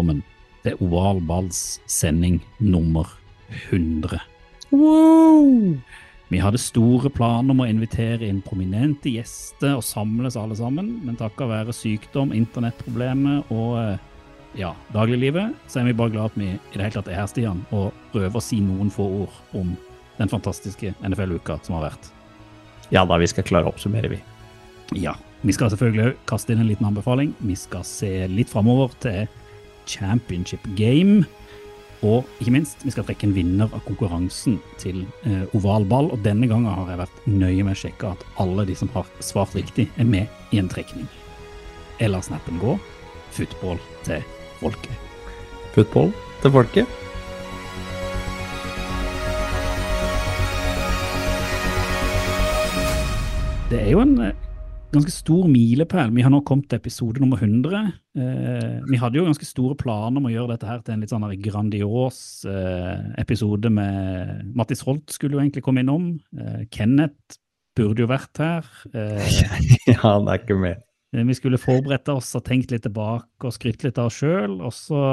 Velkommen til Oval Balls sending nummer 100. Vi hadde store planer om å invitere inn prominente gjester og samles alle sammen, men takket være sykdom, internettproblemer og eh, ja, dagliglivet, så er vi bare glad at vi i det hele tatt er her, Stian, og prøver å si noen få ord om den fantastiske NFL-uka som har vært. Ja da, vi skal klare å oppsummere, vi. Ja, vi skal selvfølgelig kaste inn en liten anbefaling. Vi skal se litt framover til Championship Game. Og ikke minst, vi skal trekke en vinner av konkurransen til eh, oval ball. Og denne gangen har jeg vært nøye med å sjekke at alle de som har svart riktig, er med i en trekning. Eller snappen gå. Football til folket. Football til folket. Det er jo en eh, ganske stor milepæl. Vi har nå kommet til episode nummer 100. Eh, vi hadde jo ganske store planer om å gjøre dette her til en litt sånn grandios eh, episode med Mattis Holt skulle jo egentlig komme innom. Eh, Kenneth burde jo vært her. Eh, ja, han er ikke med. Eh, Vi skulle forberedt oss og tenkt litt tilbake og skrytt litt av oss sjøl, og så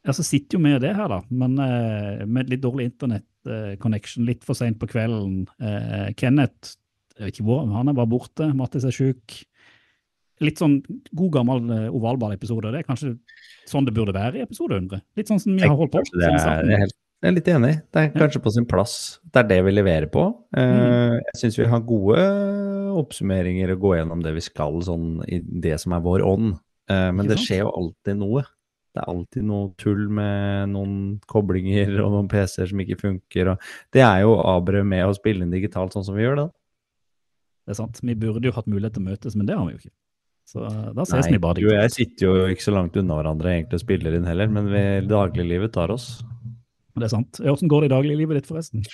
ja, så sitter jo vi og det her, da, men eh, med litt dårlig internett-connection, litt for seint på kvelden. Eh, Kenneth, jeg vet ikke hvor, han er bare borte, Mattis er sjuk. Litt sånn god gammel eh, ovalball-episode, det er kanskje sånn det burde være i episode 100. Litt sånn som vi har holdt på. Det er, jeg er helt, jeg er litt enig. Det er kanskje på sin plass. Det er det vi leverer på. Eh, Jeg syns vi har gode oppsummeringer og gå gjennom det vi skal, sånn i det som er vår ånd. Eh, Men det skjer jo alltid noe. Det er alltid noe tull med noen koblinger og noen PC-er som ikke funker. Det er jo Abre med å spille inn digitalt sånn som vi gjør det. Det er sant. Vi burde jo hatt mulighet til å møtes, men det har vi jo ikke. Så eh, da ses Nei, vi bare du og jeg sitter jo ikke så langt unna hverandre egentlig og spiller inn heller, men vi, dagliglivet tar oss. Det er sant. Hvordan går det i dagliglivet ditt, forresten?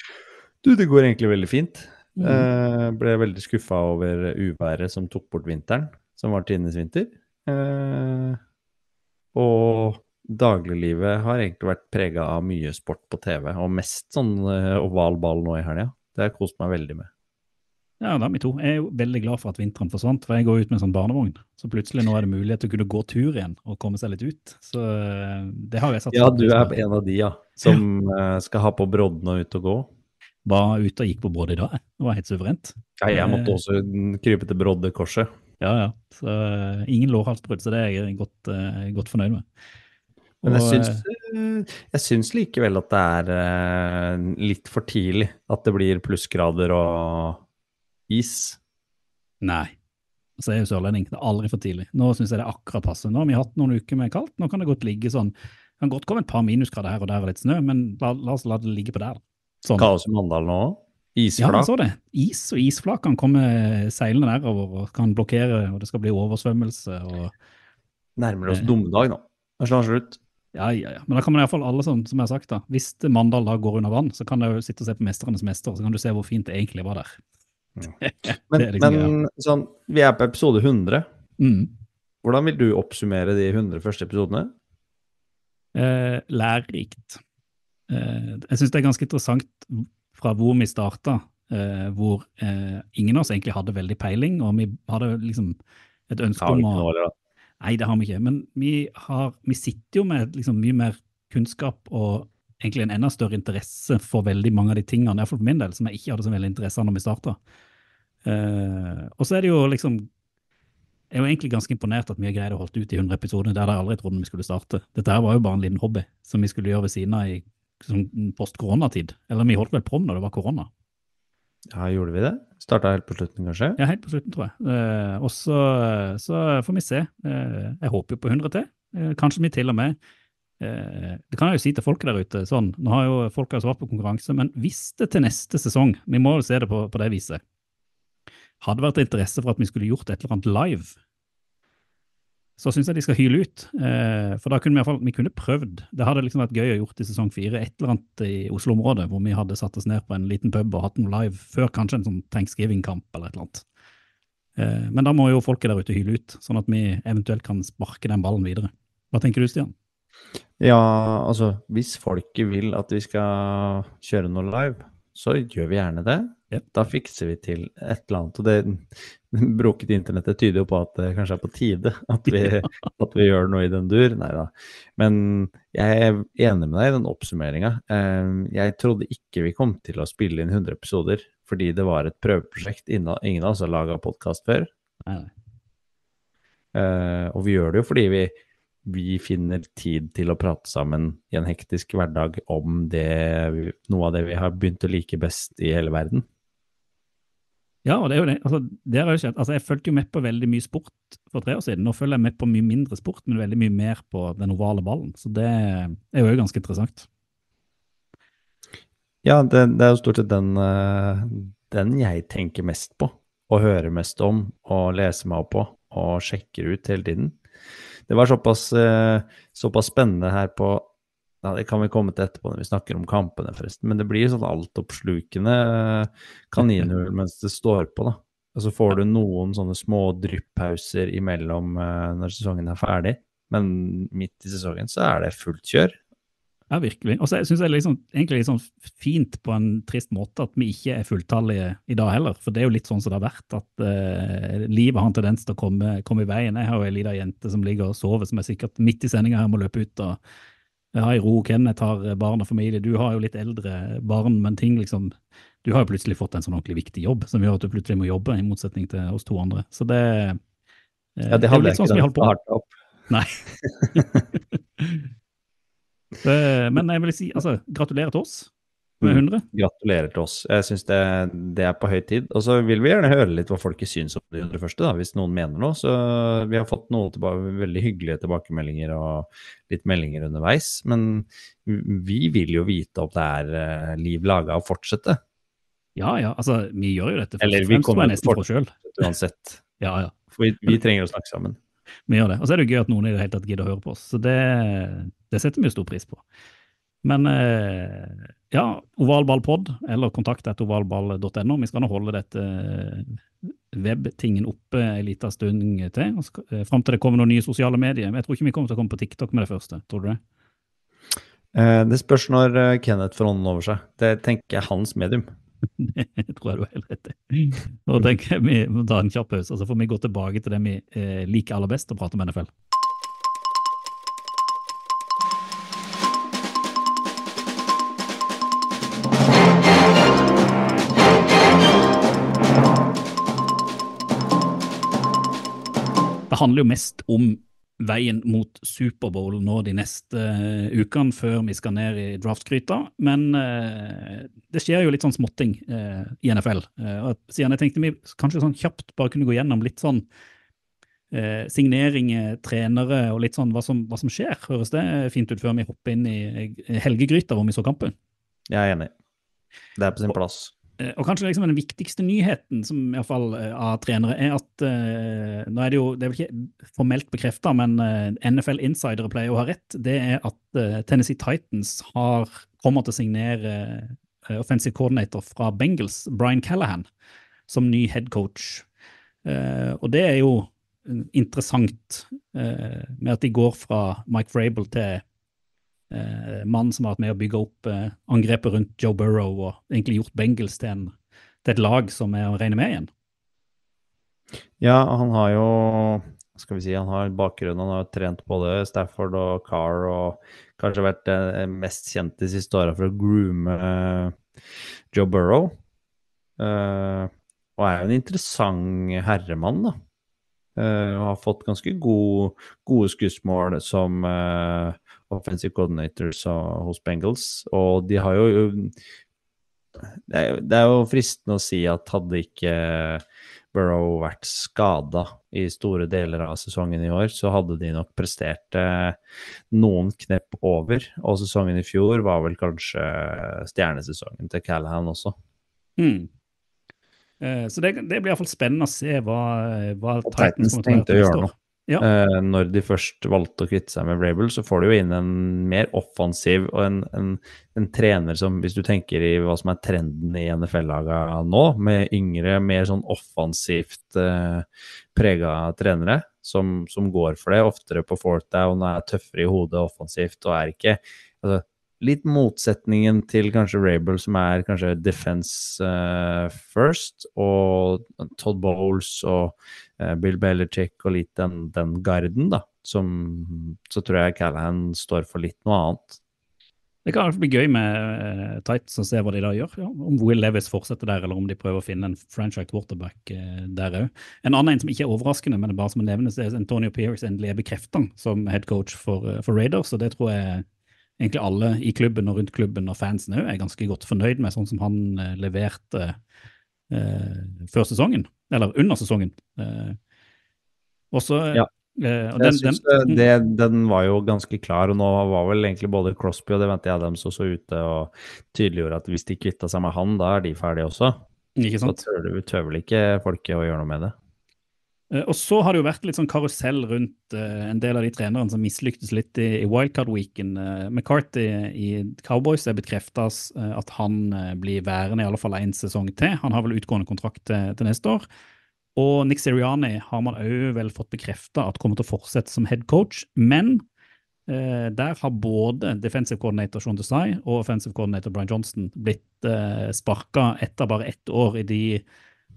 Du, det går egentlig veldig fint. Mm. Eh, ble veldig skuffa over uværet som tok bort vinteren, som var tidenes vinter. Eh, og dagliglivet har egentlig vært prega av mye sport på TV, og mest sånn eh, oval ball nå i helga. Det har jeg kost meg veldig med. Ja, da vi to. Jeg er jo veldig glad for at vinteren forsvant, for jeg går ut med en sånn barnevogn. Så plutselig nå er det mulighet til å kunne gå tur igjen og komme seg litt ut. Så eh, det har jeg satt Ja, du er en av de, ja, som ja. skal ha på brodden og ut og gå. Var ute og gikk på Brodde i dag. Det var helt suverent. Ja, jeg måtte Eh. også krype til Broddekorset. Ja, ja. Så eh, ingen lårhalsbrudd, så det er jeg godt, eh, godt fornøyd med. Men jeg syns, eh, eh, jeg syns likevel at det er eh, litt for tidlig at det blir plussgrader og is. Nei. Så er jo sørlending. Det er aldri for tidlig. Nå syns jeg det er akkurat passe. Nå har vi hatt noen uker med kaldt. Nå kan det godt ligge sånn Det kan godt komme et par minusgrader her og der og litt snø, men la, la oss la det ligge på der. Sånn. Kaos i Mandal nå Isflak? Ja, jeg så det. Is og isflak kan komme seilende nedover og kan blokkere, og det skal bli oversvømmelse og Nærmer oss Eh. dommedag nå. Det slår slutt. Ja, ja, ja. Men da kan man iallfall alle som, som jeg har sagt, da. Hvis Mandal da går under vann, så kan du sitte og se på Mesternes mester, så kan du se hvor fint det egentlig var der. Men, men sånn, vi er på episode 100. Mm. Hvordan vil du oppsummere de 100 første episodene? Eh, lærerikt. Eh, jeg syns det er ganske interessant fra hvor vi starta, eh, hvor eh, ingen av oss egentlig hadde veldig peiling, og vi hadde liksom et ønske om å. Nei, det har vi ikke. Men vi, har, vi sitter jo med liksom mye mer kunnskap og egentlig en enda større interesse for veldig mange av de tingene, i hvert fall for min del, som jeg ikke hadde så veldig interesse av når vi starta. Og så er det jo liksom Jeg er jo egentlig ganske imponert at vi har greid å holde ut i 100 episoder. Hadde jeg aldri trodde vi skulle starte. Dette her var jo bare en liten hobby som vi skulle gjøre ved siden av i sånn post-koronatid. Eller vi holdt vel prom når det var korona. Ja, gjorde vi det? Starta helt på slutten, kanskje? Ja, helt på slutten, tror jeg. Eh, og så, så får vi se. Eh, jeg håper jo på 100 til. Eh, kanskje vi til og med eh, Det kan jeg jo si til folket der ute. sånn, Nå har jo folk har svart på konkurranse, men hvis det til neste sesong Vi må jo se det på, på det viset. Hadde vært interesse for at vi skulle gjort et eller annet live, så syns jeg de skal hyle ut. Eh, for da kunne vi iallfall vi kunne prøvd. Det hadde liksom vært gøy å gjort i sesong fire et eller annet i Oslo-området, hvor vi hadde satt oss ned på en liten pub og hatt noe live før kanskje en sånn thanksgiving-kamp eller et eller annet. Eh, men da må jo folket der ute hyle ut, sånn at vi eventuelt kan sparke den ballen videre. Hva tenker du, Stian? Ja, altså hvis folket vil at vi skal kjøre noe live, så gjør vi gjerne det. Ja. Da fikser vi til et eller annet. Og det broket internettet tyder jo på at det kanskje er på tide at vi, at vi gjør noe i den dur. Nei da. Men jeg er enig med deg i den oppsummeringa. Jeg trodde ikke vi kom til å spille inn 100 episoder fordi det var et prøveprosjekt. Ingen av oss har laga podkast før. Nei, nei. Eh, og vi gjør det jo fordi vi, vi finner tid til å prate sammen i en hektisk hverdag om det, noe av det vi har begynt å like best i hele verden. Ja, og det er jo det. Altså, det har jo skjedd. Altså, jeg fulgte jo med på veldig mye sport for tre år siden. Nå følger jeg med på mye mindre sport, men veldig mye mer på den ovale ballen. Så det er jo ganske interessant. Ja, det, det er jo stort sett den, eh, den jeg tenker mest på, og hører mest om, og leser meg opp på, og sjekker ut hele tiden. Det var såpass, eh, såpass spennende her på ja, Det kan vi komme til etterpå når vi snakker om kampene, forresten. Men det blir sånn altoppslukende eh, kaninhull mens det står på, da. Og så får du noen sånne små dryppauser imellom eh, når sesongen er ferdig. Men midt i sesongen så er det fullt kjør. Ja, virkelig. Og så syns jeg det liksom, egentlig litt sånn fint på en trist måte at vi ikke er fulltallige i dag heller. For det er jo litt sånn som det har vært, at uh, livet har en tendens til å komme, komme i veien. Jeg har jo ei lita jente som ligger og sover, som er sikkert midt i sendinga her må løpe ut. og jeg har i ro, Kenneth har barn og familie. Du har jo litt eldre barn, men ting liksom Du har jo plutselig fått en sånn ordentlig viktig jobb som gjør at du plutselig må jobbe, i motsetning til oss to andre. Så det, eh, Ja, det hadde litt sånn ikke holder på. starta opp. Nei. Eh, Men jeg vil si, altså, gratulerer til oss med Mm. 100. Gratulerer til oss. Jeg syns det, det er på høy tid. Og så vil vi gjerne høre litt hva folket syns om det 100 første, da, hvis noen mener noe. Så vi har fått noen tilba veldig hyggelige tilbakemeldinger og litt meldinger underveis. Men vi vil jo vite om det er eh, liv laga å fortsette, Ja, ja, altså, vi gjør jo dette først Eller vi kommer nesten for oss sjøl. uansett. Ja, ja. For vi, vi trenger å snakke sammen. Vi gjør det. Og så er det jo gøy at noen i det hele tatt gidder å høre på oss. Så det, det setter vi jo stor pris på. Men eh, ja, ovalballpod, eller kontakt etter ovalball.no. Vi skal nå holde dette eh, webtingen oppe en liten stund til. og eh, Fram til det kommer noen nye sosiale medier. Jeg tror ikke vi kommer til å komme på TikTok med det første. Tror du det? Eh, det spørs når eh, Kenneth får ånden over seg. Det tenker jeg er hans medium. Det tror jeg du har helt rett i. Nå tenker jeg vi må ta en kjapp pause, og så får vi gå tilbake til det vi liker aller best, å prate om NFL. Det handler jo mest om veien mot Superbowl nå de neste uh, ukene, før vi skal ned i draftgryta. Men uh, det skjer jo litt sånn småting uh, i NFL. Eh, og siden jeg tenkte vi kanskje sånn kjapt bare kunne gå gjennom litt sånn eh, signeringer, trenere og litt sånn hva som, hva som skjer. Høres det fint ut før vi hopper inn i eh, helgegryta hvor vi så kampen? Jeg er enig. Det er på sin plass. Eh, Og kanskje liksom den viktigste nyheten som i fall eh, av trenere, er at eh, nå er det jo det er vel ikke formelt bekrefta, men NFL Insidere pleier å ha rett. Det er at Tennessee Titans har, kommer til å signere offensive coordinator fra Bengals, Brian Callahan, som ny head coach. Eh, og det er jo interessant med at de går fra Mike Vrabel til eh, mann som har vært med å bygge opp eh, angrepet rundt Joe Burrow og egentlig gjort Bengals til, en, til et lag som er å regne med igjen. Ja, han har jo skal vi si, han har bakgrunn. Han har trent både Stafford og Carr og kanskje vært den mest kjent de siste åra for å groome eh, Joe Burrow. Eh, og er jo en interessant herremann, da. Eh, og har fått ganske god, gode skussmål som eh, offensive coordinators hos Bengals. Og de har jo det er, jo- det er jo fristende å si at hadde ikke Burrow vært skada i store deler av sesongen i år, så hadde de nok prestert eh, noen knepp over. Og sesongen i fjor var vel kanskje stjernesesongen til Callahan også. Mm. Eh, så det, det blir iallfall spennende å se hva, hva Titans, Titans tenkte å gjøre år. Ja. Eh, når de først valgte å kvitte seg med Vrabel, så får du jo inn en mer offensiv og en, en, en trener som, hvis du tenker i hva som er trenden i NFL-laga nå, med yngre, mer sånn offensivt eh, prega trenere, som, som går for det oftere på fourth down, er tøffere i hodet offensivt og er ikke altså, Litt motsetningen til kanskje Rabel, som er kanskje defense uh, first, og Todd Bowles og uh, Bill Belichick og litt den, den garden, da. Som, så tror jeg Callahan står for litt noe annet. Det kan bli gøy med uh, Tights og se hva de da gjør. Ja. Om Will Levis fortsetter der, eller om de prøver å finne en franchise quarterback uh, der òg. En annen en som ikke er overraskende, men det er bare som en nevnes, er Antonio Pierce endelig er bekrefta som head coach for, uh, for Raiders. og det tror jeg egentlig alle i klubben og rundt klubben og fansen òg er ganske godt fornøyd med, sånn som han uh, leverte før sesongen, eller under sesongen. og så Ja. Eh, og Jeg den- synes den- det, det, den var jo ganske klar, og nå var vel egentlig både Crosby og Devante Adams også ute og tydeliggjorde at hvis de kvitta seg med han, da er de ferdige også. Ikke Så sant? tør, tør vel ikke folket å gjøre noe med det. Eh, Og så har det jo vært litt sånn karusell rundt eh, en del av de trenerne som mislyktes litt i, i wildcard-weeken. Eh, McCarthy i Cowboys er bekrefta at han blir værende i alle fall én sesong til. Han har vel utgående kontrakt til, til neste år. Og Nick Siriani har man òg vel fått bekrefta at kommer til å fortsette som head coach, men eh, der har både defensive coordinator Sean Desai og offensive coordinator Brian Johnson blitt eh, sparka etter bare ett år i de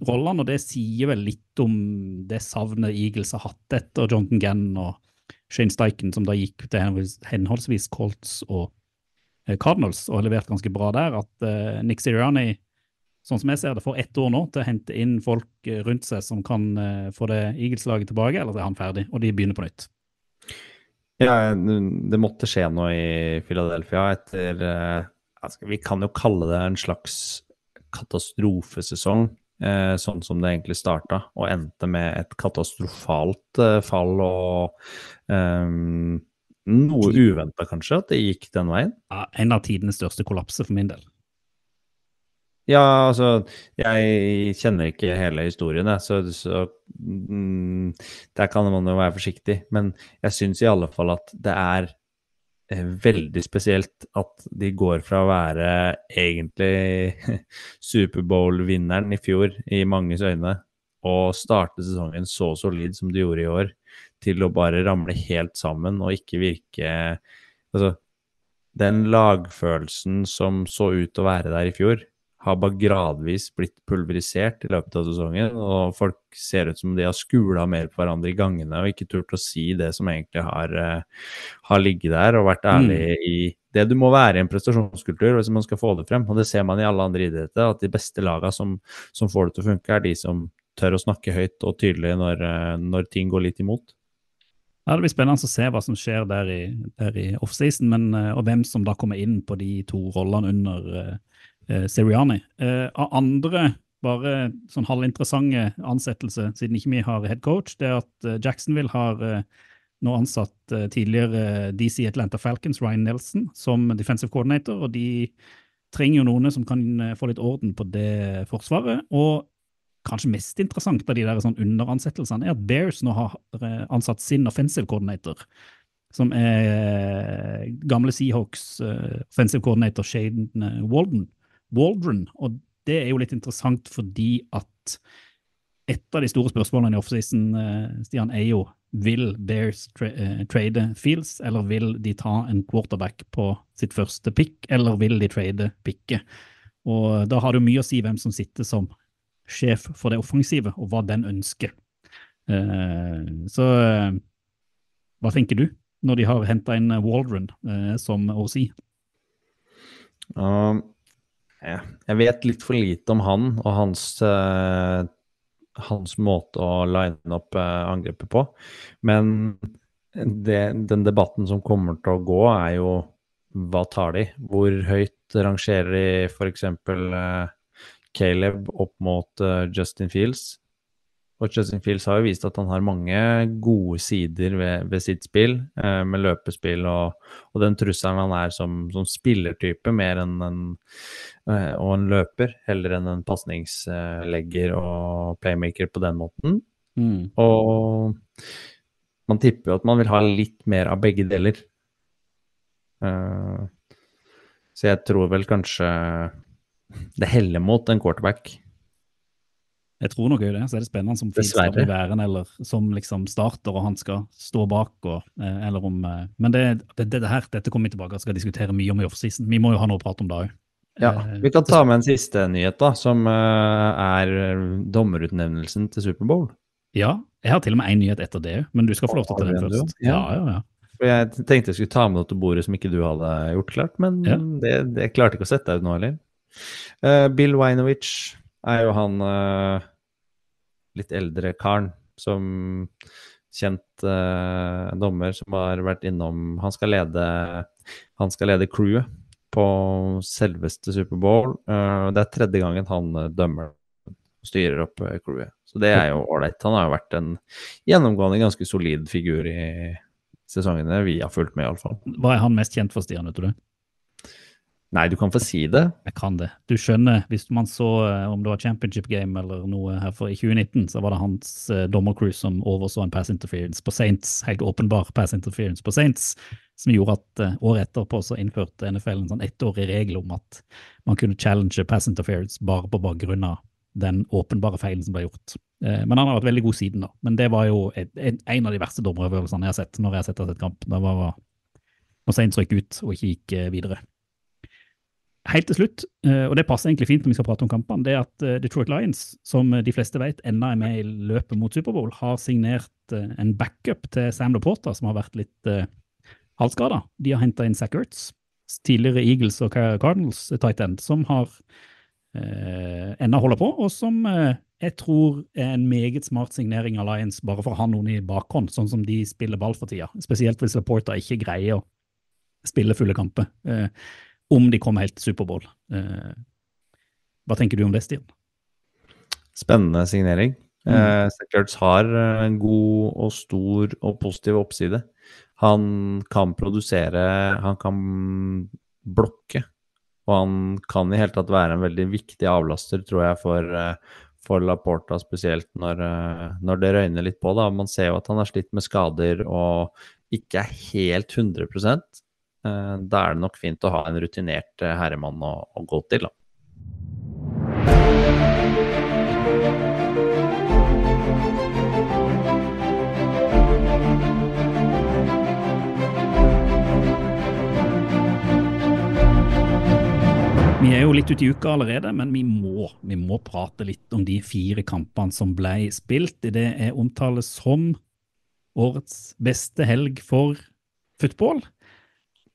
rollene, og det sier vel litt om det savnet Eagles har hatt etter Jonathan Gann og Shane Steichen, som da gikk til henholdsvis Colts og eh, Cardinals og har levert ganske bra der, at uh, Nick Sirianni, sånn som jeg ser det, får ett år nå til å hente inn folk eh, rundt seg som kan uh, få det Eagles-laget tilbake, eller så er han ferdig, og de begynner på nytt. Ja, det måtte skje noe i Philadelphia etter Vi kan jo kalle det en slags katastrofesesong, sånn som det egentlig starta, og endte med et katastrofalt eh, fall og eh, noe uventa, kanskje, at det gikk den veien. Ja, en av tidenes største kollapser for min del. Ja, altså, jeg kjenner ikke hele historien, jeg, så, så mm, der kan man jo være forsiktig. Men jeg syns i alle fall at det er eh, veldig spesielt at de går fra å være egentlig Superbowl-vinneren i fjor i manges øyne, og starte sesongen så solid som de gjorde i år, til å bare ramle helt sammen og ikke virke Altså, den lagfølelsen som så ut til å være der i fjor, har bare gradvis blitt pulverisert i løpet av sesongen, og folk ser ut som de har skula mer på hverandre i gangene og ikke turt å si det som egentlig har, uh, har ligget der, og vært ærlig i det du må være i en prestasjonskultur hvis man skal få det frem. Og det ser man i alle andre idretter, at de beste lagene som, som får det til å funke, er de som tør å snakke høyt og tydelig når, eh, når ting går litt imot. Ja, Det blir spennende å se hva som skjer der i, der i offseason, men, eh, og hvem som da kommer inn på de to rollene under uh, Seriani. Eh, av andre bare sånn halvinteressante ansettelser, siden ikke vi har head coach, det er at eh, Jacksonville har eh, nå ansatt eh, tidligere DC Atlanta Falcons, Ryan Nelson, som defensive coordinator, og de trenger jo noen som kan eh, få litt orden på det forsvaret. Og kanskje mest interessant av de der sånn underansettelsene er at Bears nå har eh, ansatt sin offensive coordinator, som er gamle Seahawks eh, offensive coordinator Shaden eh, Walden. Waldron, og det er jo litt interessant fordi at et av de store spørsmålene i offseason, eh, Stian, er jo vil Bears tra eh, trade Fields, eller vil de ta en quarterback på sitt første pick, eller vil de trade picket? Og da har det jo mye å si hvem som sitter som sjef for det offensive, og hva den ønsker. Eh, så hva tenker du når de har henta inn Waldron som OC? Um, ja, jeg vet litt for lite om han og hans, uh, hans måte å line opp uh, angrepet på. Men det, den debatten som kommer til å gå, er jo hva tar de? Hvor høyt rangerer de f.eks. Uh, Caleb opp mot uh, Justin Fields? Og Justin Fields har jo vist at han har mange gode sider ved, ved sitt spill, eh, med løpespill og, og, den trusselen han er som, som spillertype, mer enn en, eh, og en løper, heller enn en pasningslegger og playmaker på den måten. Mm. Og man tipper jo at man vil ha litt mer av begge deler. Eh, så jeg tror vel kanskje det heller mot en quarterback. Jeg tror nok jo det. Så er det spennende som Dessverre. skal bli værende, eller som liksom starter, og han skal stå bak, og, eh, eller om eh, Men det, det, det her, dette kommer vi tilbake og skal diskutere mye om i offseason. Vi må jo ha noe å prate om da òg. Ja, Vi kan ta med en siste nyhet, da, som eh, er dommerutnevnelsen til Superbowl. Ja, jeg har til og med én nyhet etter det òg, men du skal få lov til å ta den først. Ja. Ja, ja, Jeg tenkte jeg skulle ta med noe til bordet som ikke du hadde gjort klart, men Ja. det, det klarte ikke å sette deg ut nå heller. Uh, Bill Winovich er jo han uh, litt eldre karen som kjent uh, dommer som har vært innom Han skal lede, han skal lede crewet på selveste Superbowl. Uh, det er tredje gangen han eh, dømmer og styrer opp eh, crewet. Så det er jo ålreit. Han har jo vært en gjennomgående ganske solid figur i sesongene vi har fulgt med, iallfall. Hva er han mest kjent for, Stian? vet du det? Nei, du kan få si det. Jeg kan det. Du skjønner, hvis man så eh, om det var championship game eller noe her for i 2019, så var det hans eh, dommercrew som overså en pass interference på Saints, helt åpenbar pass interference på Saints, som gjorde at eh, året etterpå så innførte NFL en sånn ettårig regel om at man kunne challenge pass interference bare på bakgrunn av den åpenbare feilen som ble gjort. Eh, men han har vært veldig god siden, da. Men det var jo et, en, en av de verste dommerøvelsene jeg har sett når jeg har sett et kamp. Det var når Saints røyk ut og ikke gikk eh, videre. Helt til slutt, eh, og det passer egentlig fint når vi skal prate om kampene, det er at eh, Detroit Lions, som de fleste vet enda er med i løpet mot Superbowl, har signert eh, en backup til Sam Laporta, som har vært litt uh. De har henta inn Zach Ertz, tidligere Eagles og Cardinals tight end, som har uh, ennå holder på, og som uh, jeg tror er en meget smart signering av Lions, bare for å ha noen i bakhånd, sånn som de spiller ball for tida. Spesielt hvis Laporta ikke greier å spille fulle kamper. Uh, om de kommer helt til Superbowl. Eh, hva tenker du om det, Stian? Spennende signering. Mm. Eh, Sackerts har eh, en god og stor og positiv oppside. Han kan produsere, han kan blokke, og han kan i hele tatt være en veldig viktig avlaster, tror jeg, for, eh, for Laporta, spesielt når, eh, når det røyner litt på. Da. Man ser jo at han har slitt med skader og ikke er helt 100 Eh, Da er det nok fint å ha en rutinert eh, herremann å, å gå til, da. Vi er jo litt ute i uka allerede, men vi må, vi må prate litt om de fire kampene som ble spilt. Det er omtales som årets beste helg for football.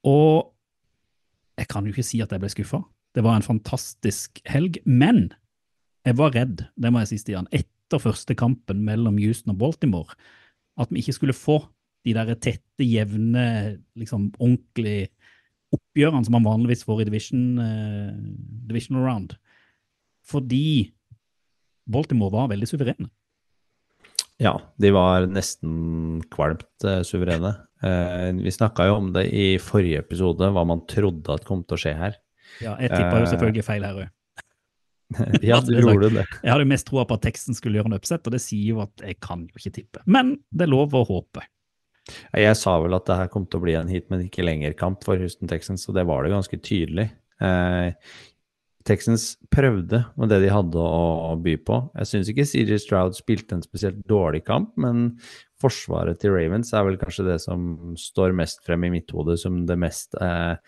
Og jeg kan jo ikke si at jeg ble skuffa. Det var en fantastisk helg, men jeg var redd, det må jeg si, Stian, etter første kampen mellom Houston og Baltimore, at vi ikke skulle få de der tette, jevne, liksom ordentlig oppgjørene som man vanligvis får i division, uh, divisional round. Fordi Baltimore var veldig suverene. Ja, de var nesten kvalmt uh, suverene. Eh, vi snakka jo om det i forrige episode, hva man trodde at kom til å skje her. Ja, jeg tippa jo Eh, selvfølgelig feil her òg. ja, du gjorde det. Jeg hadde jo mest troa på at teksten skulle gjøre en upset, og det sier jo at jeg kan jo ikke tippe. Men det er lov å håpe. Jeg sa vel at det her kom til å bli en hit, men ikke lenger kamp for Houston Texans, så det var det ganske tydelig. Texans prøvde med det de hadde å by på. Jeg syns ikke CJ Stroud spilte en spesielt dårlig kamp, men forsvaret til Ravens er vel kanskje det som står mest frem i mitt hode som det mest eh,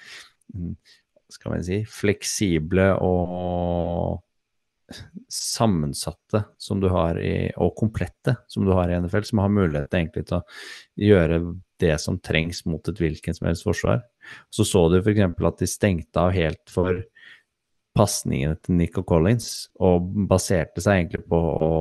skal man si, fleksible og sammensatte som du har i, og komplette som du har i NFL, som har mulighet egentlig til å gjøre det som trengs mot et hvilken som helst forsvar. Så så du f.eks. at de stengte av helt for pasningene til Nico Collins, og baserte seg egentlig på å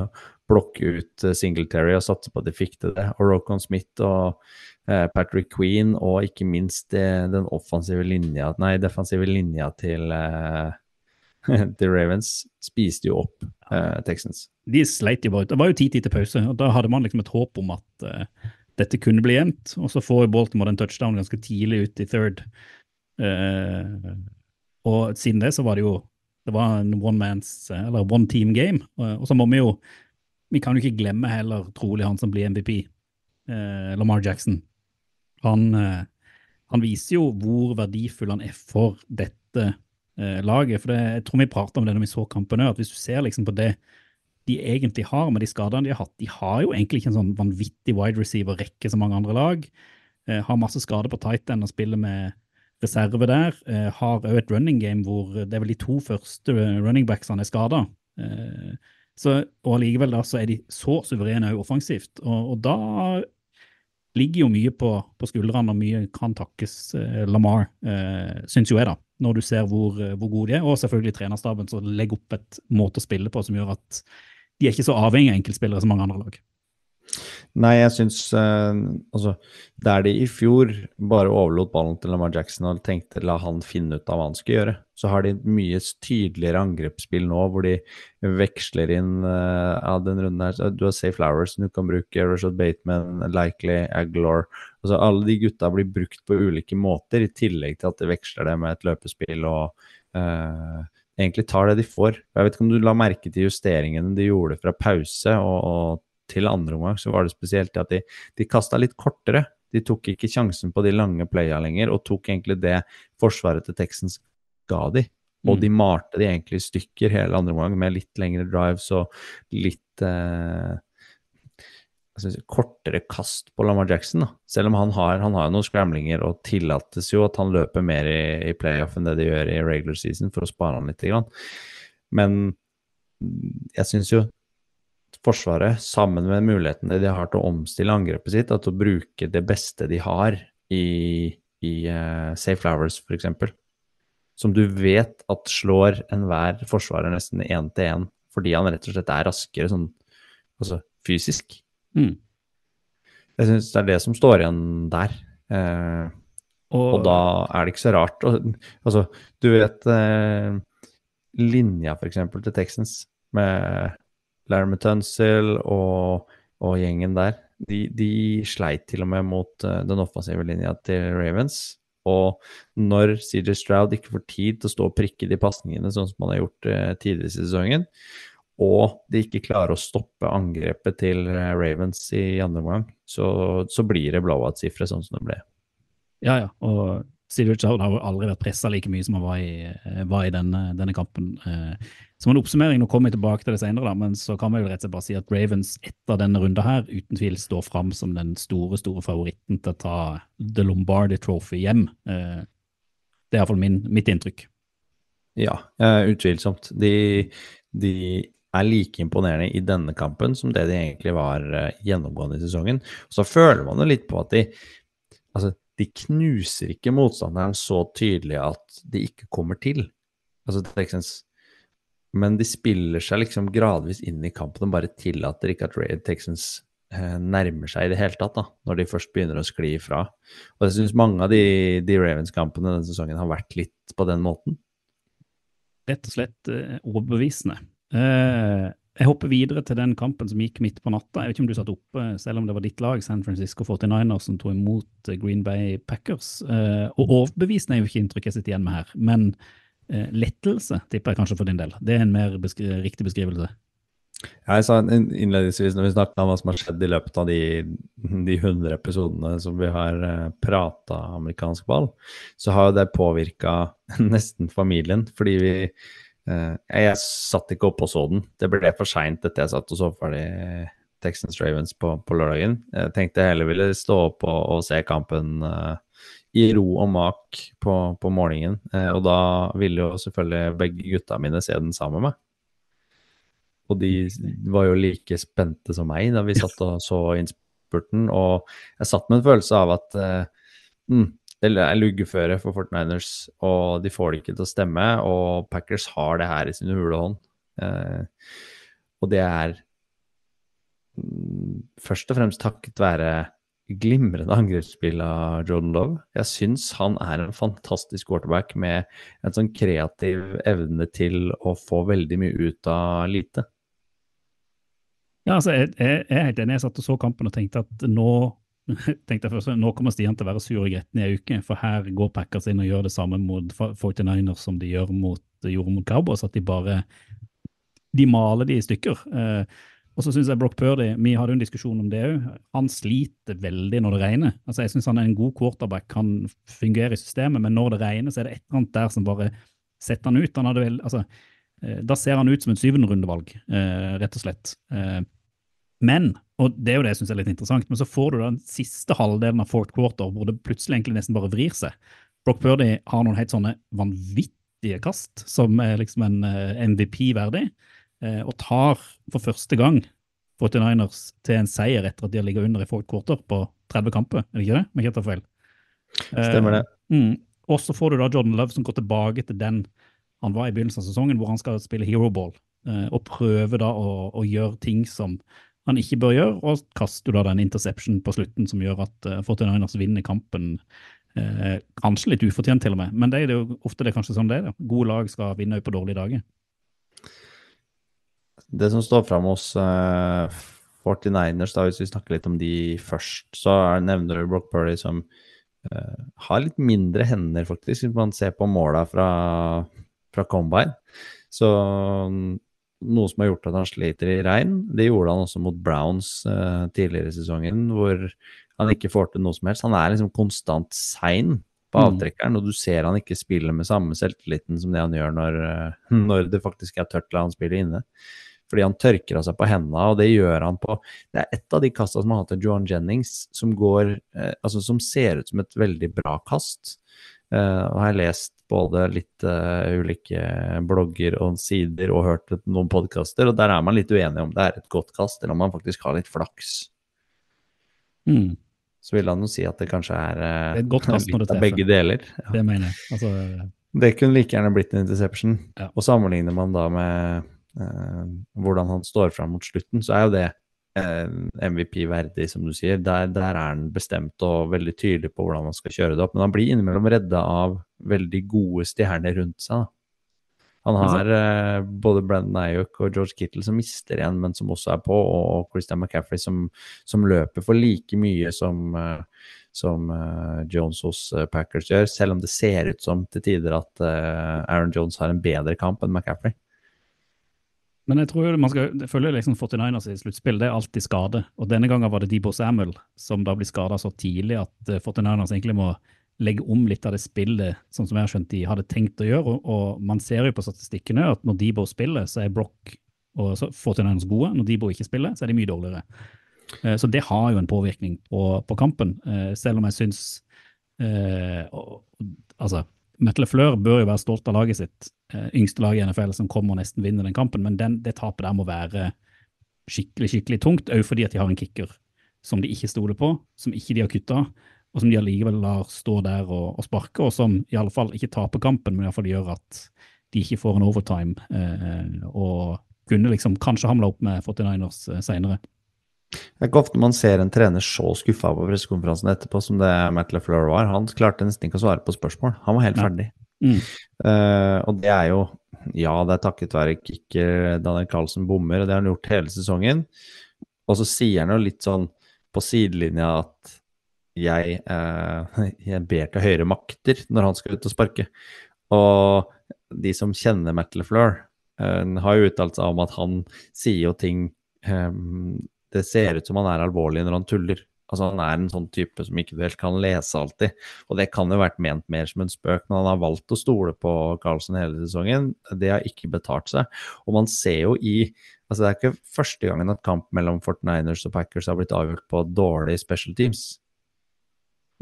plukke ut eh, Singletary og satse på at de fikk til det. Og Rokon Smith og eh, Patrick Queen, og ikke minst den offensive linja, nei, defensive linja til, The Ravens, spiste jo opp eh, Texans. De sleit jo bare. Det var jo 10-10 til pause, og da hadde man liksom et håp om at eh, dette kunne bli jevnt. Og så får Baltimore en touchdown ganske tidlig ut i third. Eh, og siden det så var det jo det var en one man's, one team game. Og så må vi jo Vi kan jo ikke glemme heller trolig han som blir MVP, eh, Lamar Jackson. Han, eh, han viser jo hvor verdifull han er for dette eh, laget. For det, jeg tror vi prata om det når vi så kampen òg, at hvis du ser liksom på det de egentlig har med de skadene de har hatt, de har jo egentlig ikke en sånn vanvittig wide receiver-rekke som mange andre lag. Eh, har masse skader på tight end og spiller med reserve der. Eh, har òg et running game hvor det er vel de to første running backsene er skada. Eh, og allikevel da så er de så suverene òg offensivt. Og, og, da ligger jo mye på, på skuldrene, og mye kan takkes eh, Lamar, eh, syns jo jeg, da. Når du ser hvor, hvor gode de er. Og selvfølgelig trenerstaben som legger opp et måte å spille på som gjør at de er ikke så avhengig av enkeltspillere som mange andre lag. Nei, jeg syns uh, Altså, der de i fjor bare overlot ballen til Lamar Jackson og tenkte la han finne ut av hva han skal gjøre, så har de et mye tydeligere angrepsspill nå, hvor de veksler inn uh, av den runden her. Du har Safe Flowers du kan bruke, Rashad Bateman, Likely, Aglor altså Alle de gutta blir brukt på ulike måter, i tillegg til at de veksler det med et løpespill og uh, egentlig tar det de får. Jeg vet ikke om du la merke til justeringene de gjorde fra pause og, og til andre omgang, så var det spesielt at de, de kasta litt kortere. De tok ikke sjansen på de lange playa lenger, og tok egentlig det forsvaret til Texans ga de. Og de mm. malte de egentlig i stykker hele andre omgang med litt lengre drives og litt eh, synes, kortere kast på Lamar Jackson. Da. Selv om han har, han har noen scramblinger og tillates jo at han løper mer i, i playoff enn det de gjør i regular season, for å spare han litt. Grann. Men jeg syns jo Forsvaret, sammen med mulighetene de har til å omstille angrepet sitt, til å bruke det beste de har i, i uh, Safe Flowers f.eks., som du vet at slår enhver forsvarer nesten én til én, fordi han rett og slett er raskere sånn altså fysisk. Mm. Jeg syns det er det som står igjen der. Uh, og, og, da er det ikke så rart. Og, altså, du vet uh, linja f.eks. til Texans med Larry Tunsil og, og, gjengen der, de, de, sleit til og med mot uh, den offensive linja til Ravens. Og når CJ Stroud ikke får tid til å stå og prikke de pasningene sånn som han har gjort uh, tidligere i sesongen, og de ikke klarer å stoppe angrepet til uh, Ravens i andre omgang, så, så blir det blowout-sifre sånn som det ble. Ja, ja. Og Steve Stroud har aldri vært pressa like mye som han var i, var i denne, denne, kampen. Som en oppsummering, nå kommer jeg tilbake til det senere, men så kan vi jo rett og slett bare si at Ravens etter denne runden her uten tvil står fram som den store store favoritten til å ta The Lombardi Trophy hjem. Eh, det er iallfall mitt inntrykk. Ja, utvilsomt. De, de, er like imponerende i denne kampen som det de egentlig var gjennomgående i sesongen. Så føler man jo litt på at de altså, de knuser ikke motstanderen så tydelig at de ikke kommer til. Altså Texans men de spiller seg liksom gradvis inn i kampen og bare tillater ikke at Texans eh, nærmer seg i det hele tatt, da, når de først begynner å skli ifra. Og jeg syns mange av de, de Ravens-kampene denne sesongen har vært litt på den måten. Rett og slett eh, overbevisende. Eh, jeg hopper videre til den kampen som gikk midt på natta. Jeg vet ikke om du satt oppe, selv om det var ditt lag, San Francisco 49ers, som tok imot eh, Green Bay Packers. Eh, og overbevisende er jo ikke inntrykk jeg sitter igjen med her. men Eh, lettelse, tipper jeg kanskje for din del. Det er en mer beskri riktig beskrivelse. Jeg sa innledningsvis når vi snakket om hva som har skjedd i løpet av de, de 100 episodene som vi har prata amerikansk ball, så har jo det påvirka nesten familien. Fordi vi Jeg satt ikke oppe og så den. Det ble for seint etter jeg satt og så ferdig Texans Ravens på, på lørdagen. Jeg tenkte jeg heller ville stå opp og, og se kampen uh, i ro og mak på, på morgenen. Uh, og da ville jo selvfølgelig begge gutta mine se den sammen med meg. Og de var jo like spente som meg da vi satt og så innspurten. Og jeg satt med en følelse av at uh, mm, det er luggeføre for Fortniners, og de får det ikke til å stemme. Og Packers har det her i sin hule hånd. Eh, og det er mm, først og fremst takket være glimrende angrepsspill av Jordan Love. Jeg syns han er en fantastisk quarterback med en sånn kreativ evne til å få veldig mye ut av lite. Ja, altså, jeg, jeg, jeg er helt enig. Jeg satt og så kampen og tenkte at nå tenkte jeg først, nå kommer Stian til å være sur og gretten i ei uke, for her går Packers inn og gjør det samme mot 49ers som de gjør mot, gjorde mot Cowboys, at de bare de maler de i stykker. Eh, og så syns jeg Brock Purdy Vi hadde jo en diskusjon om det òg. Han sliter veldig når det regner. Altså Jeg syns han er en god quarterback, kan fungere i systemet, men når det regner, så er det et eller annet der som bare setter han ut. Han hadde vel, altså, eh, da ser han ut som et syvenderundevalg, eh, rett og slett. Eh, men, og det er jo det jeg syns er litt interessant, men så får du den siste halvdelen av fourth quarter hvor det plutselig egentlig nesten bare vrir seg. Brock Purdy har noen helt sånne vanvittige kast som er liksom en MVP verdig, og tar for første gang 49ers til en seier etter at de har ligget under i fourth quarter på 30 kamper, er det ikke det? Om jeg tar feil. Stemmer det. Mm. Og så får du da Jordan Love som går tilbake til den han var i begynnelsen av sesongen, hvor han skal spille hero ball, og prøve da å, å gjøre ting som han ikke bør gjøre, og kaster da den interception på slutten som gjør at uh, 49ers vinner kampen. Eh, kanskje litt ufortjent, til og med, men det er jo ofte det er kanskje sånn det er. Da. Gode lag skal vinne på dårlige dager. Det som står fram hos eh, 49ers, da, hvis vi snakker litt om de først, så nevner du Brock Purdy som eh, har litt mindre hender, faktisk, hvis man ser på måla fra, fra Combine. Så noe som har gjort at han sliter i regn. Det gjorde han også mot Browns uh, tidligere i sesongen, hvor han ikke får til noe som helst. Han er liksom konstant sein på Mm. avtrekkeren, og du ser han ikke spiller med samme selvtilliten som det han gjør når, uh, når det faktisk er tørt la han spille inne. Fordi han tørker av seg på hendene, og det gjør han på Det er et av de kasta som har hatt til Johan Jennings, som går uh, Altså som ser ut som et veldig bra kast. Uh, og har lest både litt uh, ulike blogger og sider og hørt noen podkaster, og der er man litt uenig om det er et godt kast, eller om man faktisk har litt flaks. Mm. Så vil han jo si at det kanskje er, uh, Det er litt av treffer. begge deler. Ja. Det mener jeg. Altså, Det kunne like gjerne blitt en interception. Ja. Og sammenligner man da med uh, hvordan han står fram mot slutten, så er jo det eh, MVP-verdig, som du sier. Der, der er han bestemt og veldig tydelig på hvordan han skal kjøre det opp. Men han blir innimellom redda av veldig gode stjerner rundt seg. Han har eh, både Brandon Ayok og George Kittle som mister igjen, men som også er på, og Christian McCaffrey som, som løper for like mye som, eh, som uh, Jones hos Packers gjør, selv om det ser ut som til tider at uh, Aaron Jones har en bedre kamp enn McCaffrey. Men jeg tror man skal følge liksom 49ers i sluttspill, det er alltid skade. Og denne gangen var det Debo Samuel som da blir skada så tidlig at eh, 49ers egentlig må legge om litt av det spillet, sånn som jeg har skjønt de hadde tenkt å gjøre. Og, man ser jo på statistikkene at når Debo spiller, så er Brock og så 49ers gode. Når Debo ikke spiller, så er de mye dårligere. Eh, Så det har jo en påvirkning på, på kampen, eh, selv om jeg syns eh, Altså, Metal Fleur bør jo være stolt av laget sitt, eh, yngste lag i NFL som kommer og nesten vinner den kampen, men den, det tapet der må være skikkelig skikkelig tungt, òg fordi at de har en kicker som de ikke stoler på, som ikke de har kutta, og som de allikevel lar stå der og, og sparke, og som i alle fall ikke taper kampen, men i alle fall gjør at de ikke får en overtime, eh, og kunne liksom kanskje hamla opp med 49ers eh, seinere. Det er ikke ofte man ser en trener så skuffa på pressekonferansen etterpå som det Matt LeFleur var. Han klarte nesten ikke å svare på spørsmål. Han var helt ja. ferdig. Mm. Uh, og det er jo Ja, det er takket være kicker Daniel Carlsen bommer, og det har han gjort hele sesongen. Og så sier han jo litt sånn på sidelinja at jeg, uh, jeg ber til høyere makter når han skal ut og sparke. Og de som kjenner Matt LeFleur, uh, har jo uttalt seg om at han sier jo ting eh, Det ser ut som han er alvorlig når han tuller. Altså Han er en sånn type som ikke helt kan lese alltid. Og det kan jo vært ment mer som en spøk, men han har valgt å stole på Carlsen hele sesongen. Det har ikke betalt seg. Og man ser jo i Altså Det er ikke første gangen at kamp mellom 49ers og Packers har blitt avgjort på dårlige special teams.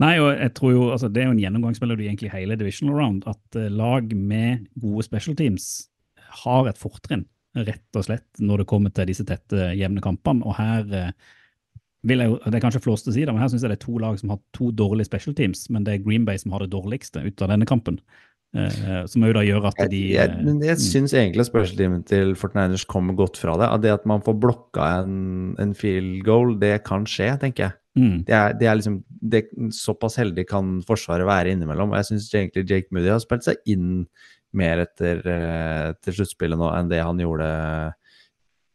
Nei, og jeg tror jo, altså Det er jo en gjennomgangsmelodi egentlig hele divisional round, at eh, lag med gode special teams har et fortrinn, rett og slett, når det kommer til disse tette, jevne kampene. Og her eh, vil jeg jo, Det er kanskje flåst å si det, men her syns jeg det er to lag som har to dårlige special teams, men det er Green Bay som har det dårligste ut av denne kampen. Eh, som jo da gjør at de Jeg, jeg, men jeg mm. syns egentlig special teamen til Fortniners kommer godt fra det. At det at man får blokka en, en field goal, det kan skje, tenker jeg. mm, Det er, det er liksom det, Såpass heldig kan Forsvaret være innimellom. Og jeg syns egentlig Jake Moody har spilt seg inn mer etter, eh, til sluttspillet nå enn det han gjorde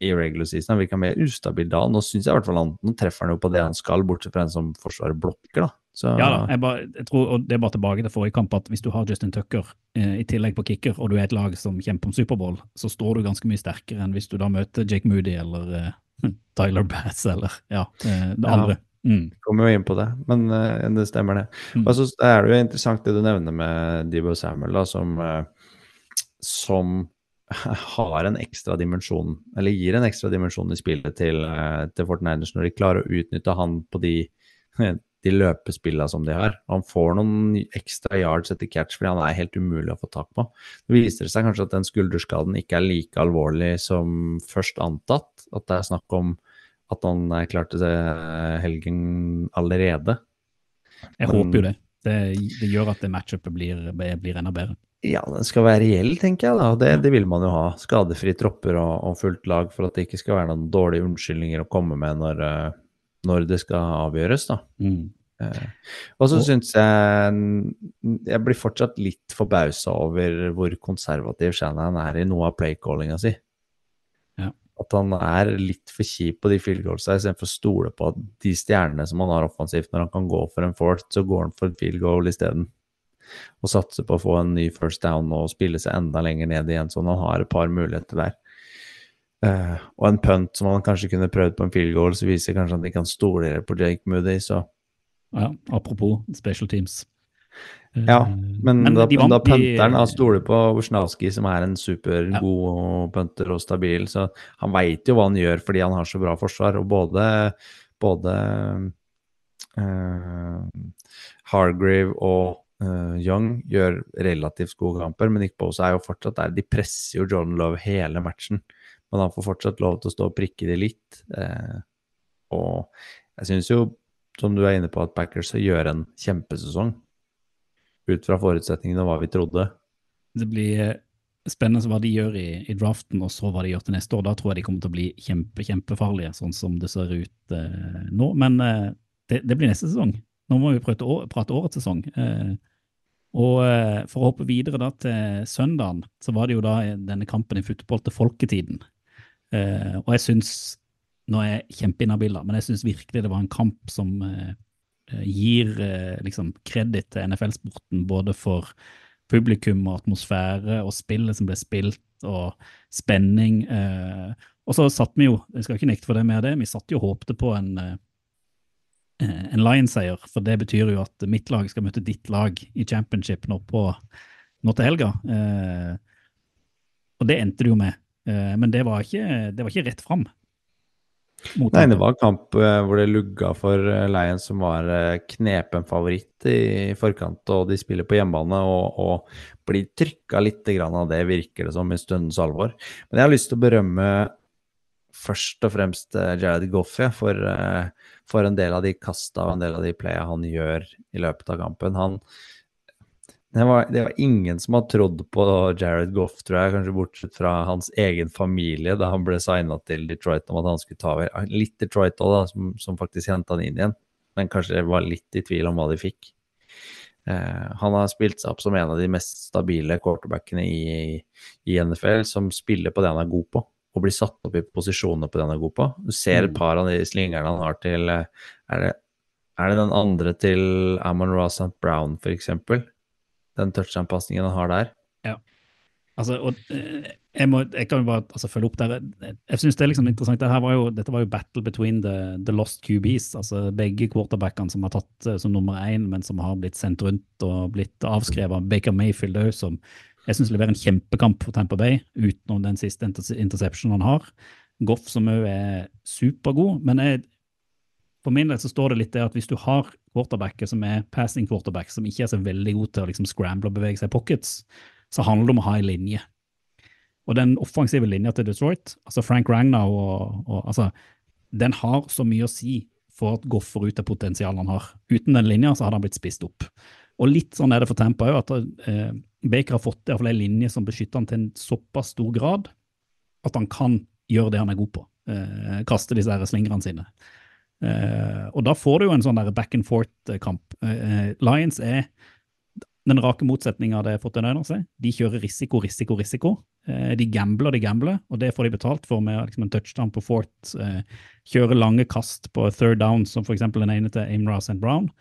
i regular season. Han virka mer ustabil da. Nå syns jeg i hvert fall han nå treffer han jo på det han skal, bortsett fra en som forsvarer blokker, da. Så, Ja da, jeg, bare, jeg tror, og det er bare tilbake til forrige kamp, at hvis du har Justin Tucker eh, i tillegg på kicker, og du er et lag som kjemper om Superbowl, så står du ganske mye sterkere enn hvis du da møter Jake Moody eller eh, Tyler Bass eller ja, eh, det Ja. andre. Mm. kommer jo inn på det, men eh, det stemmer det. Mm. Og så er det jo interessant det du nevner med Debo Samuel, da, som, eh, som har en ekstra dimensjon, eller gir en ekstra dimensjon i spillet til, eh, til Fortniners når de klarer å utnytte han på de, de løpespillene som de har. Han får noen ekstra yards etter catch fordi han er helt umulig å få tak på. Det viser seg kanskje at den skulderskaden ikke er like alvorlig som først antatt. At det er snakk om at han er klar til eh, helgen allerede. Jeg håper jo det. det. Det gjør at matchupet blir, blir enda bedre. Ja, den skal være reell, tenker jeg. da, Det, det vil man jo ha. Skadefrie tropper og, og fullt lag for at det ikke skal være noen dårlige unnskyldninger å komme med når, eh, når det skal avgjøres. da. Mm. Eh, Og så syns jeg Jeg blir fortsatt litt forbausa over hvor konservativ Shannon er i noe av playcallinga si. Ja. At han er litt for kjip på de field goalsa istedenfor å stole på de stjernene som han har offensivt, når han kan gå for en fourth, så går han for en field goal isteden. Og satse på å få en ny first down og spille seg enda lenger ned igjen, sånn han har et par muligheter der. Uh, og en punt som han kanskje kunne prøvd på en field goal, så viser kanskje at de kan stole på Jake Moody, så Ja, apropos special teams. Eh, Ja, Men, da, de vant, da punteren han stoler på Wisnowski, som er en supergod punter og stabil, så han veit jo hva han gjør fordi han har så bra forsvar. Og både, både uh, Hargrave og eh, Young gjør relativt gode kamper, men Nick Bose er jo fortsatt der. De presser jo Jordan Love hele matchen, men han får fortsatt lov til å stå og prikke det litt. Uh, og jeg syns jo, som du er inne på, at Packers gjør en kjempesesong ut fra forutsetningene og hva vi trodde. Det blir eh, spennende hva de gjør i, i draften, og så hva de gjør til neste år. Da tror jeg de kommer til å bli kjempe, kjempefarlige, sånn som det ser ut uh, nå. Men det, det blir neste sesong. Nå må vi prate, å, prate årets sesong. Eh, og eh, for å hoppe videre da til søndagen, så var det jo da denne kampen i fotball til folketiden. Eh, og jeg syns Nå er jeg kjempeinhabil, da, men jeg syns virkelig det var en kamp som gir liksom kreditt til NFL-sporten, både for publikum og atmosfære og spillet som ble spilt, og spenning. Og så satt vi jo, jeg skal ikke nekte for det med det, vi satt jo og håpte på en, en Lions-seier, for det betyr jo at mitt lag skal møte ditt lag i championship nå, på, nå til helga. Eh, og det endte det jo med, eh, men det var ikke, det var ikke rett fram. mot Nei, det var en kamp eh, hvor det lugga for eh, Lions, som var eh, knepen favoritt i forkant. Og de spiller på hjemmebane og, og blir trykka litt grann av det, virker det som, i stundens alvor. Men jeg har lyst til å berømme først og fremst eh, Jared Goff ja, for, eh, for en del av de kasta og en del av de playa han gjør i løpet av kampen. Han det var, det var ingen som har trodd på Jared Goff, tror jeg, kanskje bortsett fra hans egen familie da han ble signa til Detroit om at han skulle ta over. Litt Detroit òg, da, som, som faktisk henta han inn igjen, men kanskje var litt i tvil om hva de fikk. Eh, han har spilt seg opp som en av de mest stabile quarterbackene i, i NFL, som spiller på det han er god på, og blir satt opp i posisjoner på den han er god på. Du ser et Mm. par av de slingerne han har til eh, Er det, er det den andre til Amon Ross St. Brown, for eksempel? Den touchdown-pasningen han har der. Altså, og eh, jeg, må, jeg kan jo bare altså, følge opp der. Jeg, synes det er liksom interessant. Det her var jo, dette var jo battle between the, the lost QBs. altså Begge quarterbackene som har tatt eh, som nummer én, men som har blitt sendt rundt og blitt avskrevet. Baker Mayfield òg, som jeg syns leverer en kjempekamp for Tamper Bay, utenom den siste inter interceptionen han har. Goff som òg er supergod. Men jeg, for min del så står det litt det at hvis du har quarterbacker som er passing quarterback, som ikke er så veldig god til å liksom scramble og bevege seg i pockets, så handler det om å ha en linje. Og den offensive linja til Detroit, altså Frank Ragnar og, og altså, den har så mye å si for at Goff får ut det potensialet han har. Uten den linja så hadde han blitt spist opp. Og litt sånn er det for Tampa òg, at eh, Baker har fått i hvert fall en linje som beskytter han til en såpass stor grad at han kan gjøre det han er god på. Eh, kaste disse her slingrene sine. Eh, og da får du jo en sånn der back and forth-kamp. Eh, Lions er den rake motsetninga det av seg. De kjører risiko, risiko, risiko. Eh, de gambler, de gambler, og det får de betalt for med liksom en touchdown på fort. Eh, kjører lange kast på third down, som f.eks. den ene til Amra St. Brown.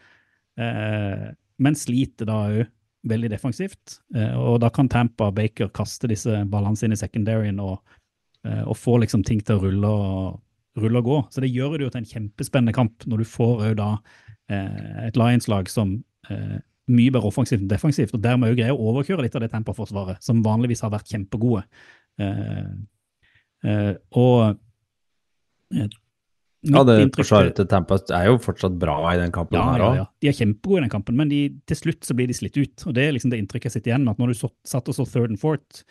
Eh, men sliter da òg veldig defensivt. Og da kan Tampa Baker kaste disse ballene sine i secondaryen og, og få liksom ting til å rulle og, rulle og gå. Så det gjør det jo til en kjempespennende kamp når du får òg da et Lions-lag som mye bedre offensivt enn defensivt, og dermed òg greier å overkjøre litt av det Tampa-forsvaret, som vanligvis har vært kjempegode. Og ja, det forsvaret til Tampa er jo fortsatt bra i den kampen. Ja, ja, ja. De er kjempegode i den kampen, men de, til slutt så blir de slitt ut. og Det er liksom det inntrykket jeg sitter igjen at når du så, satt og så third and fourth,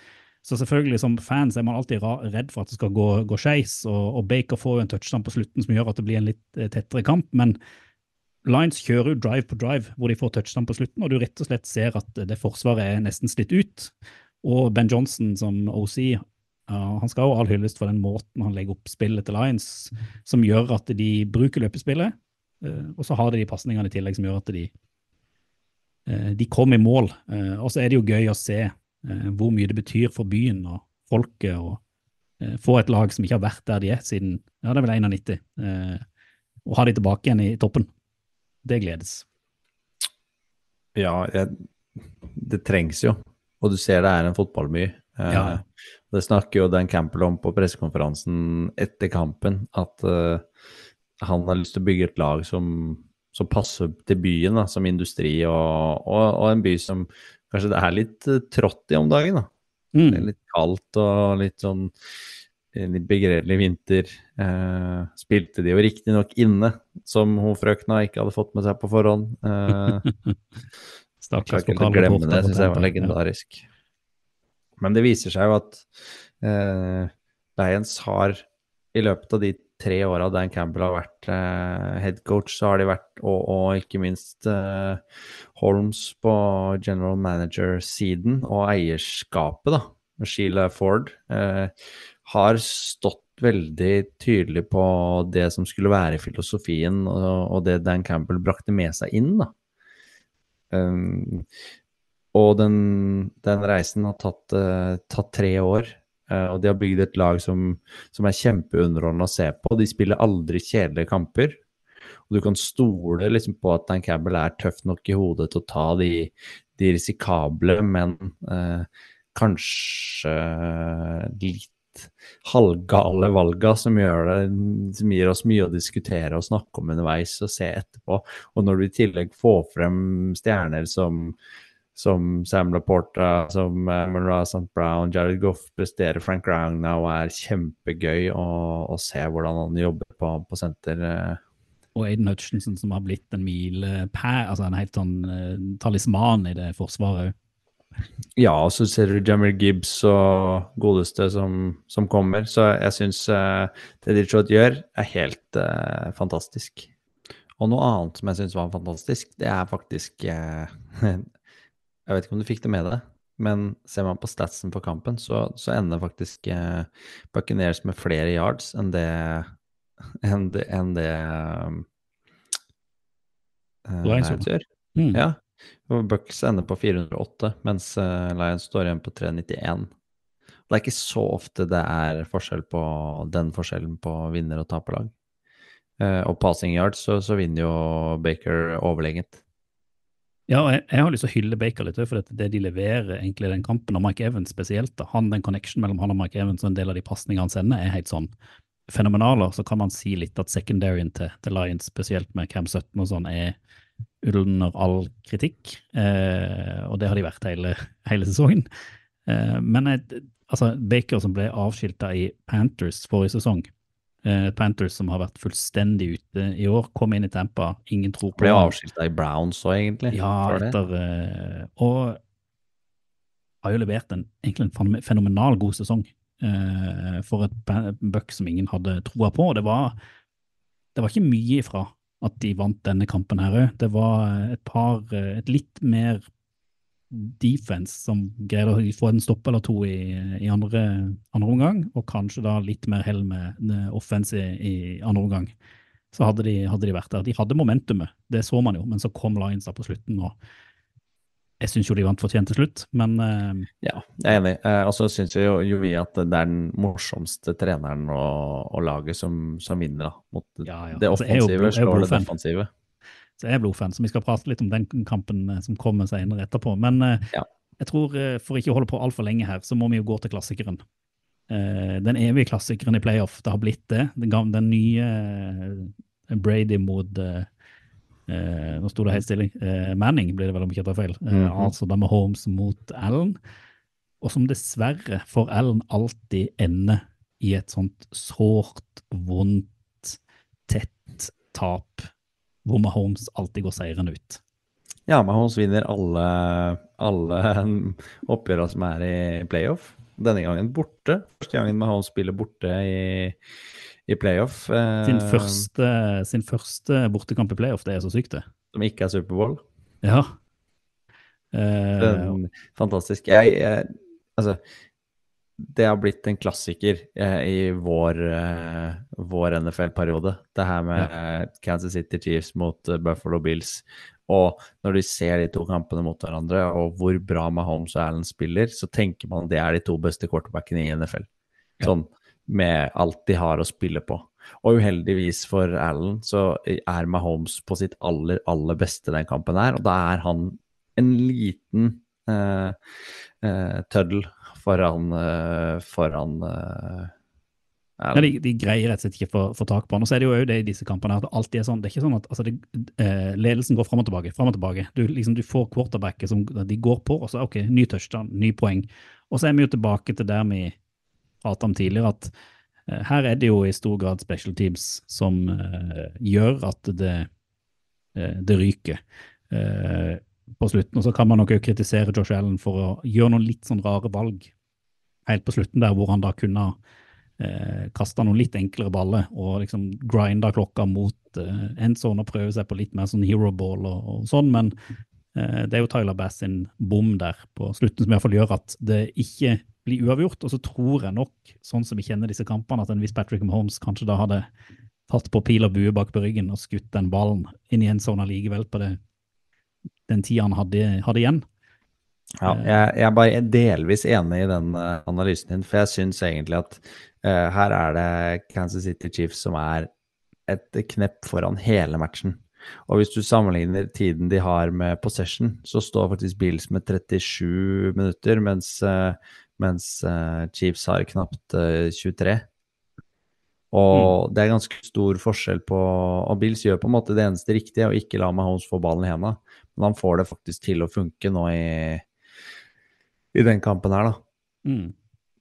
så selvfølgelig som fans er man alltid redd for at det skal gå, gå skeis, og, og, Baker får jo en touchdown på slutten som gjør at det blir en litt tettere kamp, men Lions kjører jo drive på drive, hvor de får touchdown på slutten, og du rett og slett ser at det forsvaret er nesten slitt ut. Og Ben Johnson som OC uh, han skal jo all hyllest for den måten han legger opp spillet til Lions, som gjør at de bruker løpespillet, uh, og så har de de pasningene i tillegg som gjør at de, uh, de kommer i mål. Uh, og så er det jo gøy å se hvor mye det betyr for byen og folket å få et lag som ikke har vært der de er siden ja, det er vel 91, og ha de tilbake igjen i toppen det gledes. Ja, jeg, det trengs jo. Og du ser det er en fotballby, Eh, ja. Det snakker jo Dan Campbell om på pressekonferansen etter kampen, at uh, han har lyst til å bygge et lag som, som passer til byen, da, som industri, og, og, og, en by som kanskje det er litt uh, trått i om dagen. da. Mm. Det er litt kaldt og litt sånn litt begredelig vinter. Eh, spilte de jo riktignok inne, som hun frøkna ikke hadde fått med seg på forhånd. Eh, Stakkars ikke glemme det, syns jeg var legendarisk. Ja. Men det viser seg jo at eh, Lions har i løpet av de tre åra Dan Campbell har vært eh, headcoach, så har de vært, og, og ikke minst eh, Holmes på general manager-siden og eierskapet, da, Sheila Ford, eh, har stått veldig tydelig på det som skulle være filosofien, og, og det Dan Campbell brakte med seg inn. da. Um, og den, den, reisen har tatt, uh, tatt tre år. Uh, og de har bygd et lag som, som er kjempeunderholdende å se på. De spiller aldri kjedelige kamper. Og du kan stole liksom på at Dan Campbell er tøff nok i hodet til å ta de, de risikable, men uh, kanskje litt halvgale valga som som gir oss mye å diskutere og snakke om underveis og se etterpå. Og når du i tillegg får frem stjerner som, som Sam Laporta, som uh, Monroe St. Brown, Jared Goff presterer Frank Ragnow, er kjempegøy å, å, se hvordan han jobber på, på senter. Uh. Og Aiden Hutchinson som har blitt en milepæl, altså en helt sånn uh, talisman i det forsvaret òg. Ja, og så ser du Jammer Gibbs og godeste som, som kommer. Så jeg syns uh, det Detroit gjør, er helt uh, fantastisk. Og noe annet som jeg syns var fantastisk, det er faktisk Jeg vet ikke om du fikk det med deg, men ser man på statsen på kampen, så, så ender faktisk eh, Buccaneers med flere yards enn det enn det, enn det eh, Lions gjør. Mm. Ja, Bucks ender på 408, mens eh, Lions står igjen på 391. Det er ikke så ofte det er forskjell på den forskjellen på vinner- og taperlag. Eh, og passing yards så, så, vinner jo Baker overlegent. Ja, og jeg, jeg, har lyst til å hylle Baker litt, for det de leverer egentlig den kampen, og Mike Evans spesielt, da, han, den connection mellom han og Mike Evans og en del av de pasningene han sender, er helt sånn fenomenaler. Så kan man si litt at secondaryen til, til Lions, spesielt med Cam 17 og sånn, er under all kritikk, eh, og det har de vært hele, hele sesongen. Eh, men jeg, altså, Baker som ble avskilta i Panthers forrige sesong, eh, Panthers som har vært fullstendig ute i år, kom inn i Tampa, ingen tror på Ble avskilta i Browns òg, egentlig? Ja, etter, eh, og har jo levert en, egentlig en fenomenal god sesong eh, for et Buck som ingen hadde troa på. Det var, det var ikke mye ifra at de vant denne kampen her òg. Det var et par Et litt mer defense som greier å få en stopp eller to i, i andre, andre, omgang, og kanskje da litt mer hell med offense i, i andre omgang. Så hadde de, hadde de, vært der. De hadde momentumet, det så man jo, men så kom Lions da på slutten. og jeg syns jo de vant fortjent til slutt, men uh... Ja, jeg er enig. Eh, og så syns jo, jo vi at det er den morsomste treneren og, og laget som, som vinner, da. Mot Ja, ja. det Altså, offensive jo slår det defensive. Er blodfan, så vi skal prate litt om den kampen eh, som kommer senere etterpå. Men eh, Ja. jeg tror, eh, for ikke å holde på altfor lenge her, så må vi jo gå til klassikeren. Den evige klassikeren i playoff, det har blitt det. Den, den nye Brady mot Nå sto det helt stille. Manning, blir det vel om ikke jeg tar feil. Mm. Altså da med Holmes mot Allen. Og som dessverre for Allen alltid ender i et sånt sårt, vondt, tett tap hvor Mahomes alltid går seirende ut. Ja, Mahomes vinner alle, alle oppgjørene som er i playoff. Denne gangen borte. Første gangen Mahomes spiller borte i, i playoff. eh, Sin første, sin første bortekamp i playoff, det er så sykt, det. Som ikke er Superbowl. Ja. Eh, Den, fantastisk. Jeg, jeg, altså, det har blitt en klassiker eh, i vår, eh, vår NFL-periode. Det her med eh, Kansas City Chiefs mot eh, Buffalo Bills. Og når de ser de to kampene mot hverandre, og hvor bra Mahomes og Allen spiller, så tenker man det er de to beste quarterbackene i NFL. Sånn med alt de har å spille på. Og uheldigvis for Allen så er Mahomes på sitt aller, aller beste den kampen her, og da er han en liten eh, eh, tøddel foran, eh, foran eh, Ja, de, de greier rett og slett ikke å få, tak på han. Og så er det jo det i disse kampene at alltid er sånn. Det er ikke sånn at altså det, eh, ledelsen går fram og tilbake. Frem og tilbake. Du, liksom, du får quarterbacket som de går på, og så OK, ny touchdown, ny poeng. Og så er vi jo tilbake til der vi prata om tidligere, at eh, her er det jo i stor grad special teams som eh, gjør at det, eh, det ryker. Eh, på slutten, og så kan man nok også kritisere Josh Allen for å gjøre noen litt sånn rare valg helt på slutten der, hvor han da kunne eh, kasta noen litt enklere baller og liksom grinda klokka mot eh, endzone og prøve seg på litt mer sånn hero ball og, og sånn, men eh, det er jo Tyler Bass sin bom der på slutten som i hvert fall gjør at det ikke blir uavgjort. Og så tror jeg nok, sånn som vi kjenner disse kampene, at en viss Patrick Mahomes kanskje da hadde tatt på pil og bue bak på ryggen og skutt den ballen inn i endzone allikevel på det, den tida han hadde, hadde igjen. Ja, jeg, jeg er bare delvis enig i den eh, analysen din, for jeg syns egentlig at uh, her er det Kansas City Chiefs som er et knepp foran hele matchen. Og hvis du sammenligner tiden de har med possession, så står faktisk Bills med 37 minutter, mens, eh, mens eh, Chiefs har knapt eh, 23. Og det er ganske stor forskjell på Og Bills gjør på en måte det eneste riktige, å ikke la Mahomes få ballen i henda. Men han får det faktisk til å funke nå i, i den kampen her, da. Mm.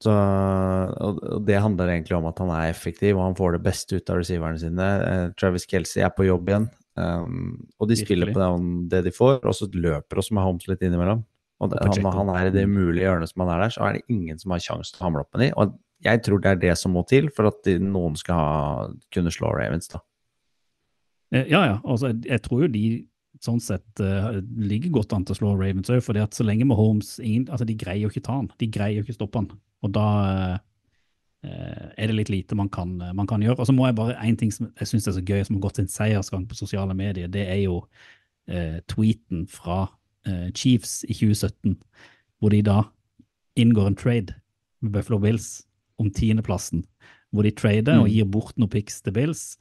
Så, og det handler egentlig om at han er effektiv, og han får det beste ut av receiverne sine. Eh, Travis Kelsey er på jobb igjen, um, og de spiller Virkelig. på det, de får. Og så løper også Mahomes litt innimellom. Og det, han, han er i det mulige hjørnet som han er der, så er det ingen som har sjanse til å hamle opp med de. Og jeg tror det er det som må til for at noen skal ha, kunne slå Ravens, da. Eh, Ja, ja. Altså, jeg, jeg tror jo de sånn sett uh, ligger godt an til å slå Ravens òg, For så lenge Mahomes ingen, altså De greier jo ikke ta han. De greier jo ikke stoppe han. Og da uh, er det litt lite man kan, man kan gjøre. Og så må jeg bare En ting som jeg syns er så gøy, som har gått sin seiersgang på sosiale medier, det er jo uh, tweeten fra Chiefs i 2017, hvor de da inngår en trade med Buffalo Bills om tiendeplassen, hvor de trader og Mm. gir bort noen picks til Bills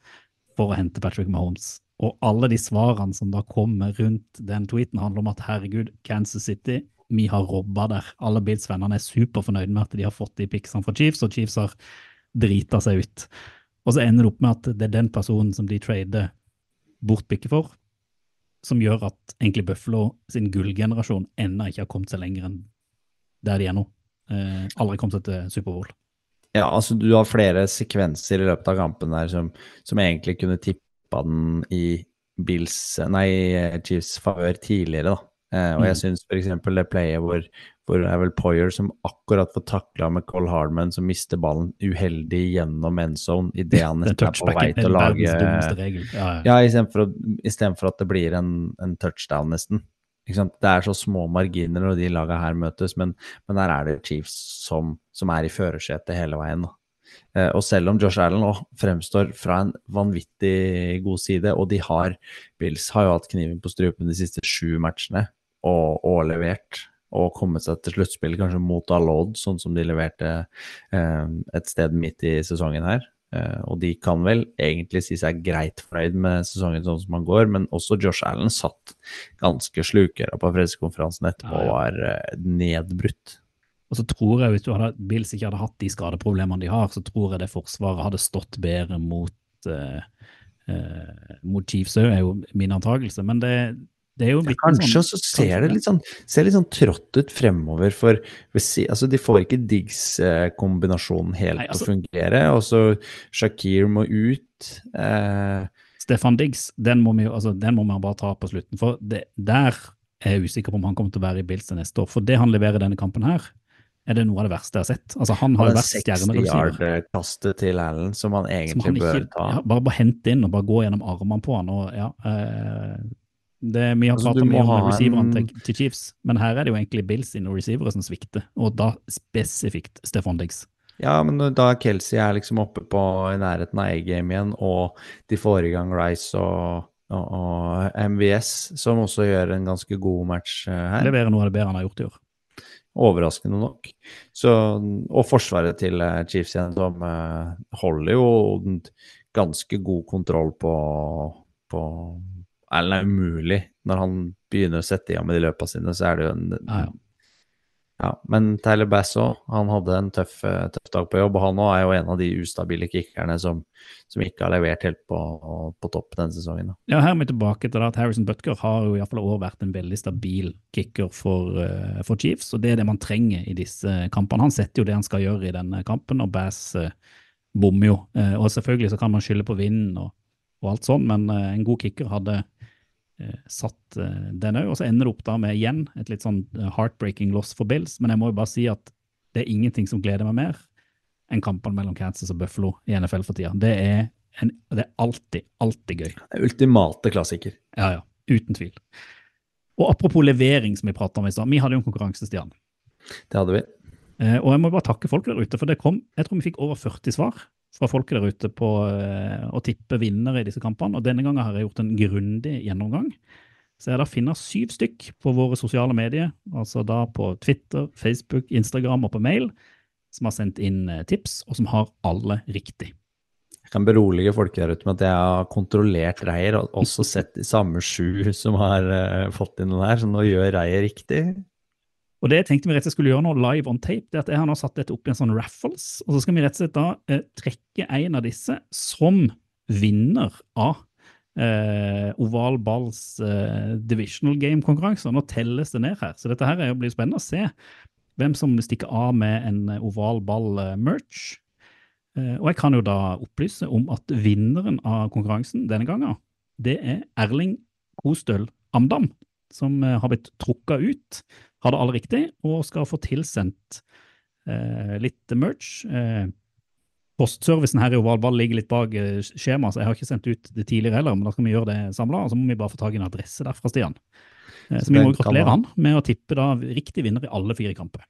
for å hente Patrick Mahomes. Og alle de svarene som da kommer rundt den tweeten, handler om at herregud, Kansas City, vi har robba der. Alle Bills-vennene er superfornøyde med at de har fått de picksene fra Chiefs, og Chiefs har drita seg ut. Og så ender det opp med at det er den personen som de trader bort picket for, som gjør at egentlig Buffalo sin gullgenerasjon ennå ikke har kommet seg lenger enn der de er nå. Eh, aldri kommet seg til Superbowl. Ja, altså du har flere sekvenser i løpet av kampen der som, som egentlig kunne tippa den i Bills, nei, Chiefs favør tidligere, da. Eh, og jeg Mm. syns f.eks. det playet hvor, hvor det er vel Poyer som akkurat får takla med Cole Hardman, som mister ballen uheldig gjennom endzone idet han er på vei til å lage. Ja, ja. Ja, istedenfor at det blir en, en touchdown, nesten. Det er så små marginer når de laga her møtes, men, men her er det Chiefs som, som er i førersetet hele veien. Eh, og selv om Josh Allen nå fremstår fra en vanvittig god side, og de har Bills har jo hatt kniven på strupen de siste sju matchene, og, og levert. Og kommet seg til sluttspill, kanskje mot odds, sånn som de leverte eh, et sted midt i sesongen her. Eh, og de kan vel egentlig si seg greit fornøyd med sesongen sånn som han går, men også Josh Allen satt ganske slukøra på pressekonferansen etterpå og var eh, nedbrutt. Og så tror jeg, hvis du hadde, Bills ikke hadde hatt de skadeproblemene de har, så tror jeg det forsvaret hadde stått bedre mot, eh, mot Chiefs òg, er jo min antakelse. Men det, en Kanskje, og sånn, så ser det litt sånn, ser litt sånn trått ut fremover, for altså, de får ikke Diggs-kombinasjonen helt Nei, altså- å fungere, og så Shakir må ut. Eh, Stefan Diggs, den må vi altså, den må vi bare ta på slutten. For det, der er jeg usikker på om han kommer til å være i Bills neste år. For det han leverer i denne kampen her, er det noe av det verste jeg har sett. Altså, han har jo vært 60 stjernereceiver. yard-kastet til Allen, som han Som egentlig ikke, bør ta. ja, bare, bare hente inn og bare gå gjennom armene på han. Og, ja, eh, det, vi har Altså, pratet mye om ha receiverne en- til, til Chiefs, men her er det jo egentlig Bills sine receivere som svikter, og da spesifikt Stefan Diggs. Ja, men da Kelsey er liksom oppe på i nærheten av A-game igjen, og de får i gang Rice og, og, og MVS, som også gjør en ganske god match eh, her. Leverer noe av det bedre han har gjort i år. Overraskende nok. Så, og forsvaret til eh, Chiefs igjen, som eh, holder jo ganske god kontroll på, på Eller er umulig. Når han begynner å sette i gang med de løpa sine, så er det jo en Ja, ja. Ja, men Tyler Bass òg, han hadde en tøff, eh, tøff dag på jobb. Og han òg er jo en av de ustabile kickerne som, som ikke har levert helt på, på topp denne sesongen. Ja, her er vi tilbake til at Harrison Butker har jo i hvert fall i vært en veldig stabil kicker for, eh, for Chiefs, og det er det man trenger i disse kampene. Han setter jo det han skal gjøre i denne kampen, og Bass eh, bommer jo. Og selvfølgelig så kan man skylde på vinden og, og alt sånn, men en god kicker hadde satt eh, den òg. Og så ender det opp da med igjen et litt sånn eh, heartbreaking loss for Bills, men jeg må jo bare si at det er ingenting som gleder meg mer enn kampene mellom Kansas og Buffalo i NFL for tida. Det er, en, det er alltid, alltid gøy. Det er ultimate klassiker. Ja, ja. Uten tvil. Og apropos levering, som vi pratet om i stad. Vi hadde jo en konkurranse, Stian. Det hadde vi. Eh, og jeg må bare takke folk der ute, for det kom Jeg tror vi fikk over 40 svar fra folket der ute på eh, å tippe vinnere i disse kampene. Og denne gangen har jeg gjort en grundig gjennomgang. Så jeg da funnet syv stykk på våre sosiale medier, altså da på Twitter, Facebook, Instagram og på mail, som har sendt inn eh, tips, og som har alle riktig. Jeg kan berolige folk der ute med at jeg har kontrollert Reier, og også sett de samme sju som har eh, fått inn den her, så nå gjør Reier riktig. Og det jeg tenkte vi rett og slett skulle gjøre nå live on tape, det er at jeg har nå satt dette opp i en sånn raffles, og så skal vi rett og slett da eh, trekke en av disse som vinner av eh, Oval Balls eh, divisional game-konkurranse. Nå telles det ned her, så dette her er blir spennende å se hvem som stikker av med en eh, oval ball-merch. Eh, og jeg kan jo da opplyse om at vinneren av konkurransen denne gangen, det er Erling Kostøl Amdam, som eh, har blitt trukka ut Har det alle riktig, og skal få tilsendt eh, litt merch. Eh, postservicen her i Ovalball ligger litt bak eh, skjemaet, så jeg har ikke sendt ut det tidligere heller, men da skal vi gjøre det samla, så må vi bare få tak i en adresse derfra, Stian. Eh, så vi må gratulere han med å tippe da riktig vinner i alle fire kamper.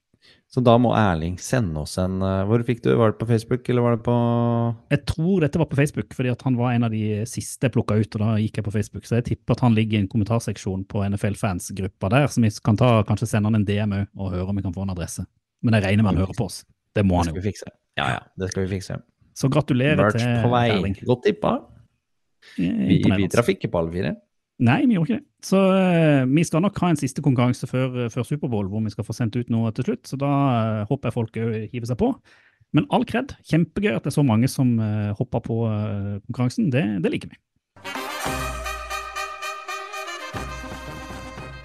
Så da må Erling sende oss en eh, Hvor fikk du Var det på Facebook, eller var det på Jeg tror dette var på Facebook, fordi han var en av de siste jeg plukka ut, og da gikk jeg på Facebook. Så jeg tipper at han ligger i en kommentarseksjon på NFL-fans-gruppa der, så vi kan ta, kanskje sende han en DM òg og høre om vi kan få en adresse. Men jeg regner med han hører på oss. Det må han jo. fikse. Ja, ja, det skal vi fikse. Så gratulerer Merch til. Erling. Godt tippa. Vi, vi traff ikke på alle fire. Nei, vi gjorde ikke det. Så uh, vi skal nok ha en siste konkurranse før, eh, før Superbowl, hvor vi skal få sendt ut noe til slutt. Så da uh, håper jeg folk òg hiver seg på. Men all kred. Kjempegøy at det er så mange som uh, hopper på konkurransen. Det, det liker vi.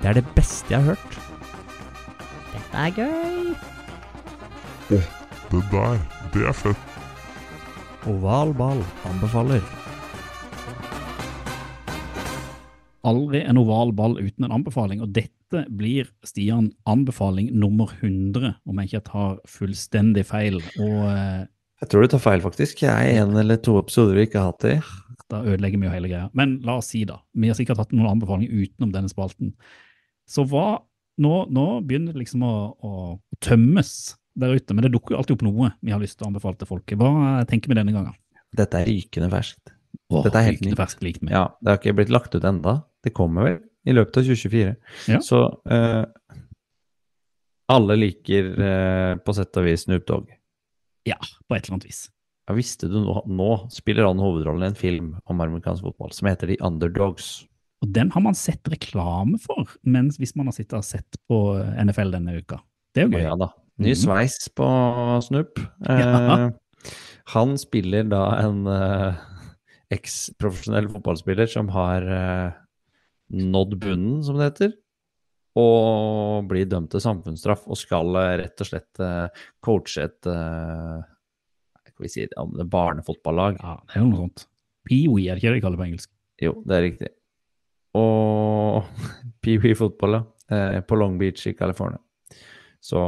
Det er det beste jeg har hørt. Dette er gøy. Det der, det er fett. Oval ball anbefaler. Aldri en oval ball uten en anbefaling, og dette blir Stian anbefaling nummer 100, om jeg ikke tar fullstendig feil. Og eh, Jeg tror du tar feil, faktisk. Jeg er en eller to episoder vi ikke har hatt i. da ødelegger vi jo hele greia. Men la oss si da, vi har sikkert hatt noen anbefalinger utenom denne spalten. Så hva, nå, nå begynner det liksom å, å tømmes der ute, men det dukker jo alltid opp noe vi har lyst til å anbefale til folket. Hva tenker vi denne gangen? Dette er rykende ferskt. Åh, Dette er helt nytt. ferskt likt med. Ja, det har ikke blitt lagt ut enda. Det kommer vel i løpet av 2024. Ja. Så eh, alle liker eh, på sett og vis Snoop Dogg. Ja, på et eller annet vis. Ja, visste du nå, nå spiller han hovedrollen i en film om amerikansk fotball som heter The Underdogs. Og den har man sett reklame for, mens hvis man har sittet og sett på NFL denne uka. Det er jo gøy. ja da. Ny Mhm. sveis på Snoop. Eh, Ja. Han spiller da en eh, eks-profesjonell fotballspiller som har eh, nådd bunnen, som det heter. Og blir dømt til samfunnsstraff og skal eh, rett og slett eh, coache et eh, Skal vi si barnefotballag? Ja, det er jo noe sånt. Pee-wee, er det ikke det de kaller det på engelsk? Jo, det er riktig. Og peewee-fotball, ja. På Long Beach i California. Så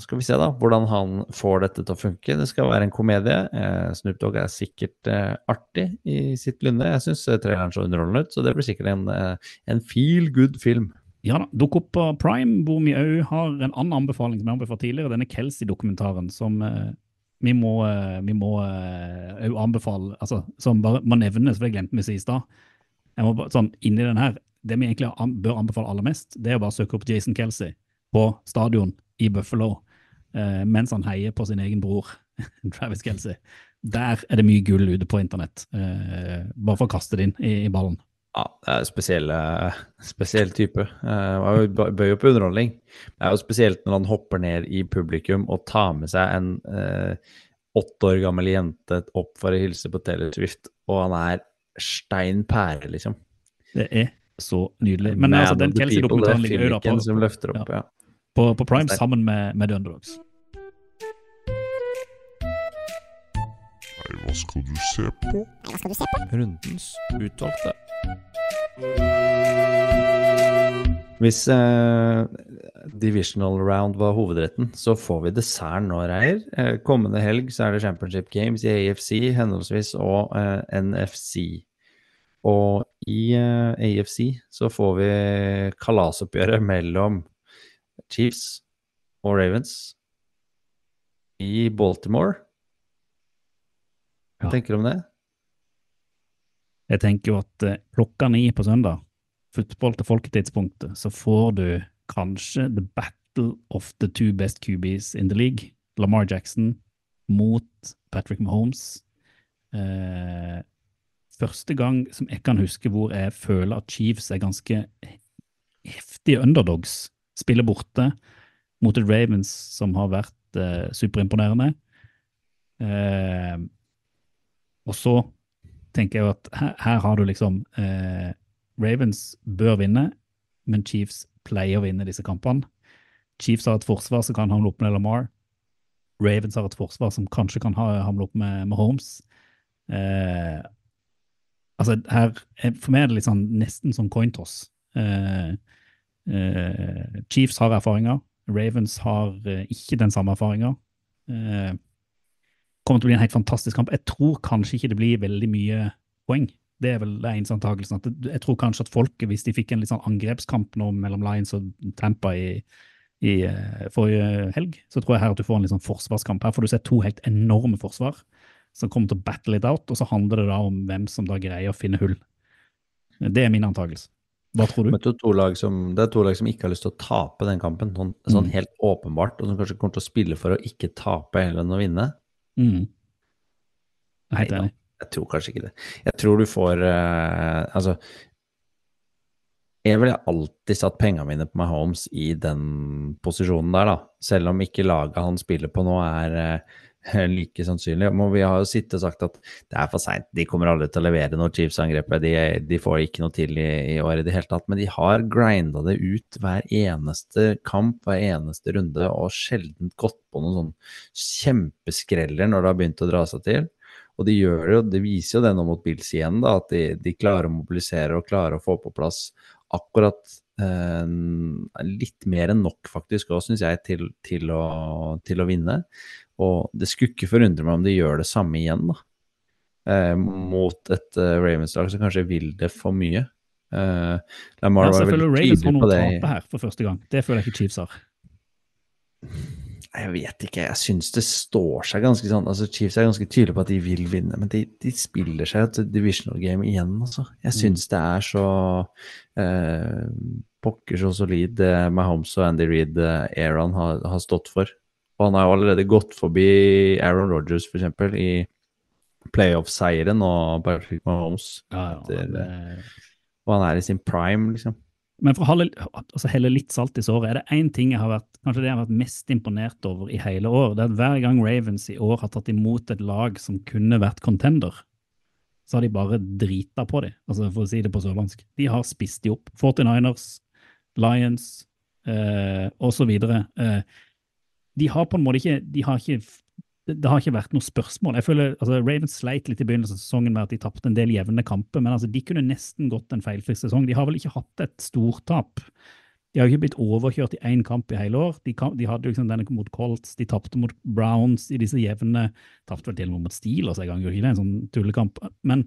skal vi se da hvordan han får dette til å funke. Det skal være en komedie. Eh, Snoop Dogg er sikkert eh, artig i sitt lynne. Jeg syns traileren så underholdende ut, så det blir sikkert en, eh, en feel good film. Ja da, dukk opp på Prime, hvor vi òg har en annen anbefaling som jeg anbefalte tidligere, denne Kelsey-dokumentaren som eh, vi må eh, må eh, òg anbefale, altså som bare må nevnes, for det glemte vi å si i stad. Sånn, inni den her, Det vi egentlig bør anbefale aller mest, det er å bare søke opp Jason Kelsey på stadion i Buffalo eh, mens han heier på sin egen bror, Travis Kelsey. Der er det mye gull ute på internett. Eh, bare for å kaste det inn i, i ballen. Ja, det er spesiell, spesiell type. Eh, han bø- bøyer underholdning. Det er jo spesielt når han hopper ned i publikum og tar med seg en eh, åtte år gammel jente opp for å hilse på Taylor Swift, og han er stein pære, liksom. Det er så nydelig. Men Man altså, den Kelsey-dokumentaren er ligger jo da på, som løfter opp, ja. På, på Prime sammen med, med The Underdogs. Nei, hva skal du se på? Rundens utvalgte. Hvis eh, divisional round var hovedretten, så får vi desserten nå, Reier. Eh, kommende helg så er det Championship Games i AFC henholdsvis og eh, NFC. Og i eh, AFC så får vi kalasoppgjøret mellom Chiefs og Ravens i Baltimore. Hva Ja. tenker du om det? Jeg tenker jo at eh, klokka ni på søndag, fotball til folketidspunktet, så får du kanskje the battle of the two best QBs in the league. Lamar Jackson mot Patrick Mahomes. Eh, første gang som jeg kan huske hvor jeg føler at Chiefs er ganske heftige underdogs. Spiller borte mot et Ravens som har vært eh, superimponerende. Eh, og så tenker jeg at her, her har du liksom eh, Ravens bør vinne, men Chiefs pleier å vinne disse kampene. Chiefs har et forsvar som kan hamle opp med Lamar. Ravens har et forsvar som kanskje kan ha, hamle opp med, med Holmes. Eh, altså, her er- For meg er det sånn, nesten som coin toss. Eh, Chiefs har erfaringer. Ravens har eh, ikke den samme erfaringa. Eh, kommer til å bli en helt fantastisk kamp. Jeg tror kanskje ikke det blir veldig mye poeng. Det er vel det eneste antakelsen. Jeg tror kanskje at folket, hvis de fikk en litt sånn angrepskamp nå mellom Lions og Tampa i, i eh, forrige helg, så tror jeg her at du får en litt sånn forsvarskamp. Her får du se to helt enorme forsvar som kommer til å battle it out, og så handler det da om hvem som da greier å finne hull. Det er min antakelse. Hva tror du? Jo to lag som, det er to lag som ikke har lyst til å tape den kampen, sånn, sånn Mm. helt åpenbart, og som kanskje kommer til å spille for å ikke tape heller enn å vinne. Mm. Er helt Jeg tror kanskje ikke det. Jeg tror du får uh, Altså Jeg ville alltid satt pengene mine på Mahomes i den posisjonen der, da. Selv om ikke laget han spiller på nå er eh, like sannsynlig. Men vi har jo sittet og sagt at det er for seint. De kommer aldri til å levere når Chiefs-angrepet. De, de får ikke noe til i, i år i det hele tatt. Men de har grinda det ut hver eneste kamp, hver eneste runde, og sjelden gått på noen sånn kjempeskreller når det har begynt å dra seg til. Og de gjør det jo, det viser jo det nå mot Bills igjen, da, at de, de klarer å mobilisere og klarer å få på plass akkurat eh, litt mer enn nok, faktisk, òg, syns jeg, til, til, å, til å vinne. Og det skulle ikke forundre meg om de gjør det samme igjen, da. Eh, mot et uh, Ravens-lag som kanskje vil det for mye. Eh, Lamar Ja, var veldig Ravens har tydelig noe å tape her for første gang. Det føler jeg ikke Chiefs har. Jeg vet ikke, jeg syns det står seg ganske sånn altså Chiefs er ganske tydelige på at de vil vinne, men de, de spiller seg et divisional game igjen, altså. Jeg syns det er så eh, pokker så solid det Mahomes og Andy Reed eh, Aaron har, har stått for. Og han har jo allerede gått forbi Aaron Rogers, eksempel, i playoff-seieren og Patrick Mahomes. Ja, ja, Det- det- Og han er i sin prime, liksom. Men for å helle, altså helle litt salt i såret, er det én ting jeg har vært kanskje det jeg har vært mest imponert over i hele år. Det er at hver gang Ravens i år har tatt imot et lag som kunne vært contender, så har de bare drita på dem, altså for å si det på sørlandsk. De har spist de opp. 49ers, Lions eh, osv. Eh, de har på en måte ikke de har ikke det, har ikke vært noe spørsmål. Jeg føler, altså Ravens sleit litt i begynnelsen av sesongen med at de tapte en del jevne kamper, men altså de kunne nesten gått en feilfri sesong. De har vel ikke hatt et stortap. De har ikke blitt overkjørt i én kamp i hele år. De, de hadde jo liksom denne mot Colts, de tapte mot Browns i disse jevne Tapte vel til og med mot Steelers en gang, gjorde ikke det? En sånn tullekamp. Men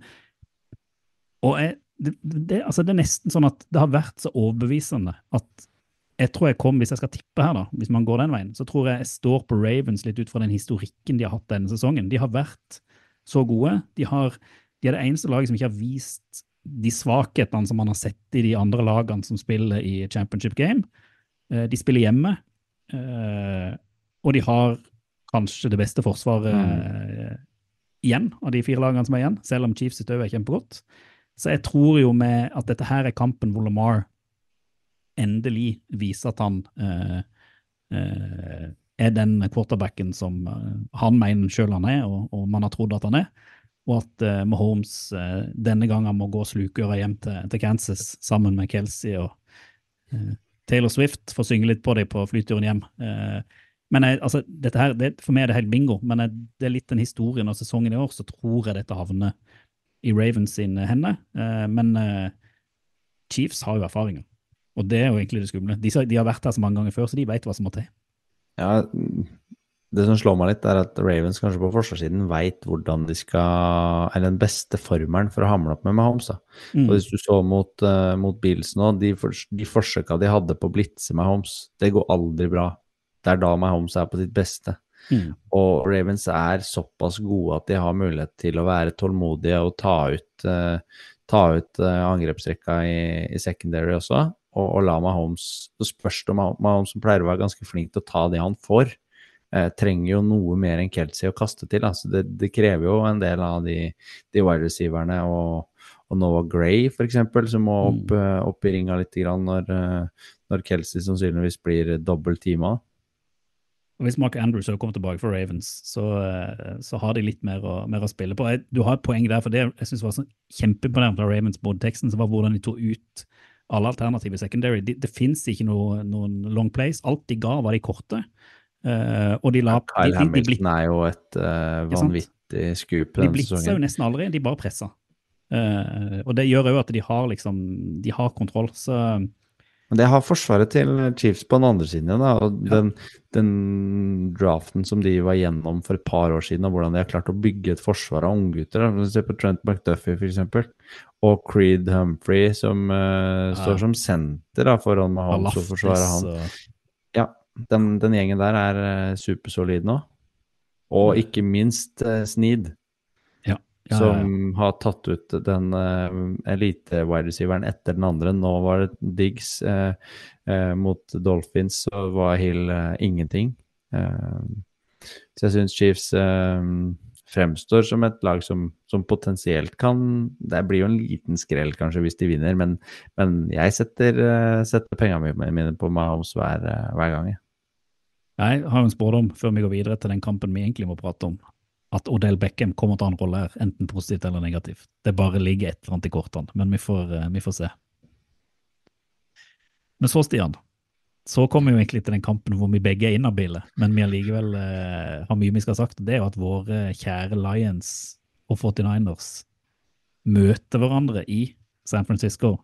og jeg, det, det, altså det er nesten sånn at det har vært så overbevisende at jeg tror jeg kom, hvis jeg skal tippe her, da, hvis man går den veien, så tror jeg jeg står på Ravens litt ut fra den historikken de har hatt denne sesongen. De har vært så gode. De, har, de er det eneste laget som ikke har vist de svakhetene som man har sett i de andre lagene som spiller i championship game. Eh, De spiller hjemme, eh, og de har kanskje det beste forsvaret mm. igjen av de fire lagene som er igjen, selv om Chiefs sitt òg er kjempegodt. Så jeg tror jo med at dette her er kampen hvor Lamar endelig vise at han eh, eh, er den quarterbacken som eh, han mener sjøl han er, og, og man har trodd at han er. Og at eh, Mahomes eh, denne gangen må gå slukøra hjem til, til Kansas sammen med Kelsey og eh, Taylor Swift for å synge litt på dem på flyturen hjem. Men jeg, altså, dette her, det, For meg er det helt bingo, men jeg, det er litt den historien av sesongen i år, så tror jeg dette havner i Ravens sine hender. Men Chiefs har jo erfaringer, og det er jo egentlig det skumle. De, de har vært her så mange ganger før, så de vet hva som må til. Ja, det som slår meg litt, er at Ravens kanskje på forsvarssiden veit hvordan de skal Eller den beste formelen for å hamle opp med Mahomes. da. Mm. Og hvis du så mot, uh, mot Bills nå, de, for, de forsøka de hadde på å blitse Mahomes, det går aldri bra. Det er da Mahomes er på sitt beste. Mm. Og Ravens er såpass gode at de har mulighet til å være tålmodige og ta ut, uh, ta ut uh, angrepsrekka i, i secondary også, og, og la Mahomes Så spørs det om Mahomes, som pleier å være ganske flink til å ta det han får, eh, trenger jo noe mer enn Kelsey å kaste til. Altså det, det krever jo en del av de, de wide receiverne og, og Noah Gray, f.eks., som må opp, mm. opp i ringa litt grann når, eh, når Kelsey sannsynligvis blir dobbelt teama. Og Hvis Mark Andrews kommer tilbake for Ravens, så, eh, så har de litt mer å, mer å spille på. Du har et poeng der, for det jeg synes var sånn kjempeimponerende fra Ravens både teksten, så var hvordan de tok ut alle alternative secondary. Det, det fins ikke noe, noen long plays. Alt de ga, var de korte. Uh, og de la Kyle de, de, Hamilton er jo et uh, vanvittig skup vanvittig skup de denne blitsa jo nesten aldri, de bare pressa. Uh, og det gjør òg at de har liksom De har kontroll. Så Men det har forsvaret til Chiefs på den andre siden. Da. Og Ja. den, den draften som de var gjennom for et par år siden, og hvordan de har klart å bygge et forsvar av unggutter. Se på Trent McDuffie, f.eks. Og Creed Humphrey, som eh, står som senter da, foran Mahomes og forsvarer han. Ja, den, den gjengen der er uh, supersolid nå. Og ikke minst uh, Sneed, Ja, som har tatt ut den uh, elite-wide receiveren etter den andre. Nå var det Diggs uh, uh, mot Dolphins, så var Hill eh, ingenting. Eh, så jeg syns Chiefs eh, fremstår som et lag som, som potensielt kan Det blir jo en liten skrell kanskje hvis de vinner, men, men jeg setter, setter pengene mine på Mahomes hver, eh, hver gang. jeg. Jeg har en spådom før vi går videre til den kampen vi egentlig må prate om. At Odell Beckham kommer til å ha en rolle her, enten positivt eller negativt. Det bare ligger et eller annet i kortene, men vi får, eh, vi får se. Men så, Stian, så kommer vi jo egentlig til den kampen hvor vi begge er inhabile, men vi allikevel eh, har mye vi skal ha sagt. Det er jo at våre kjære Lions og 49ers møter hverandre i San Francisco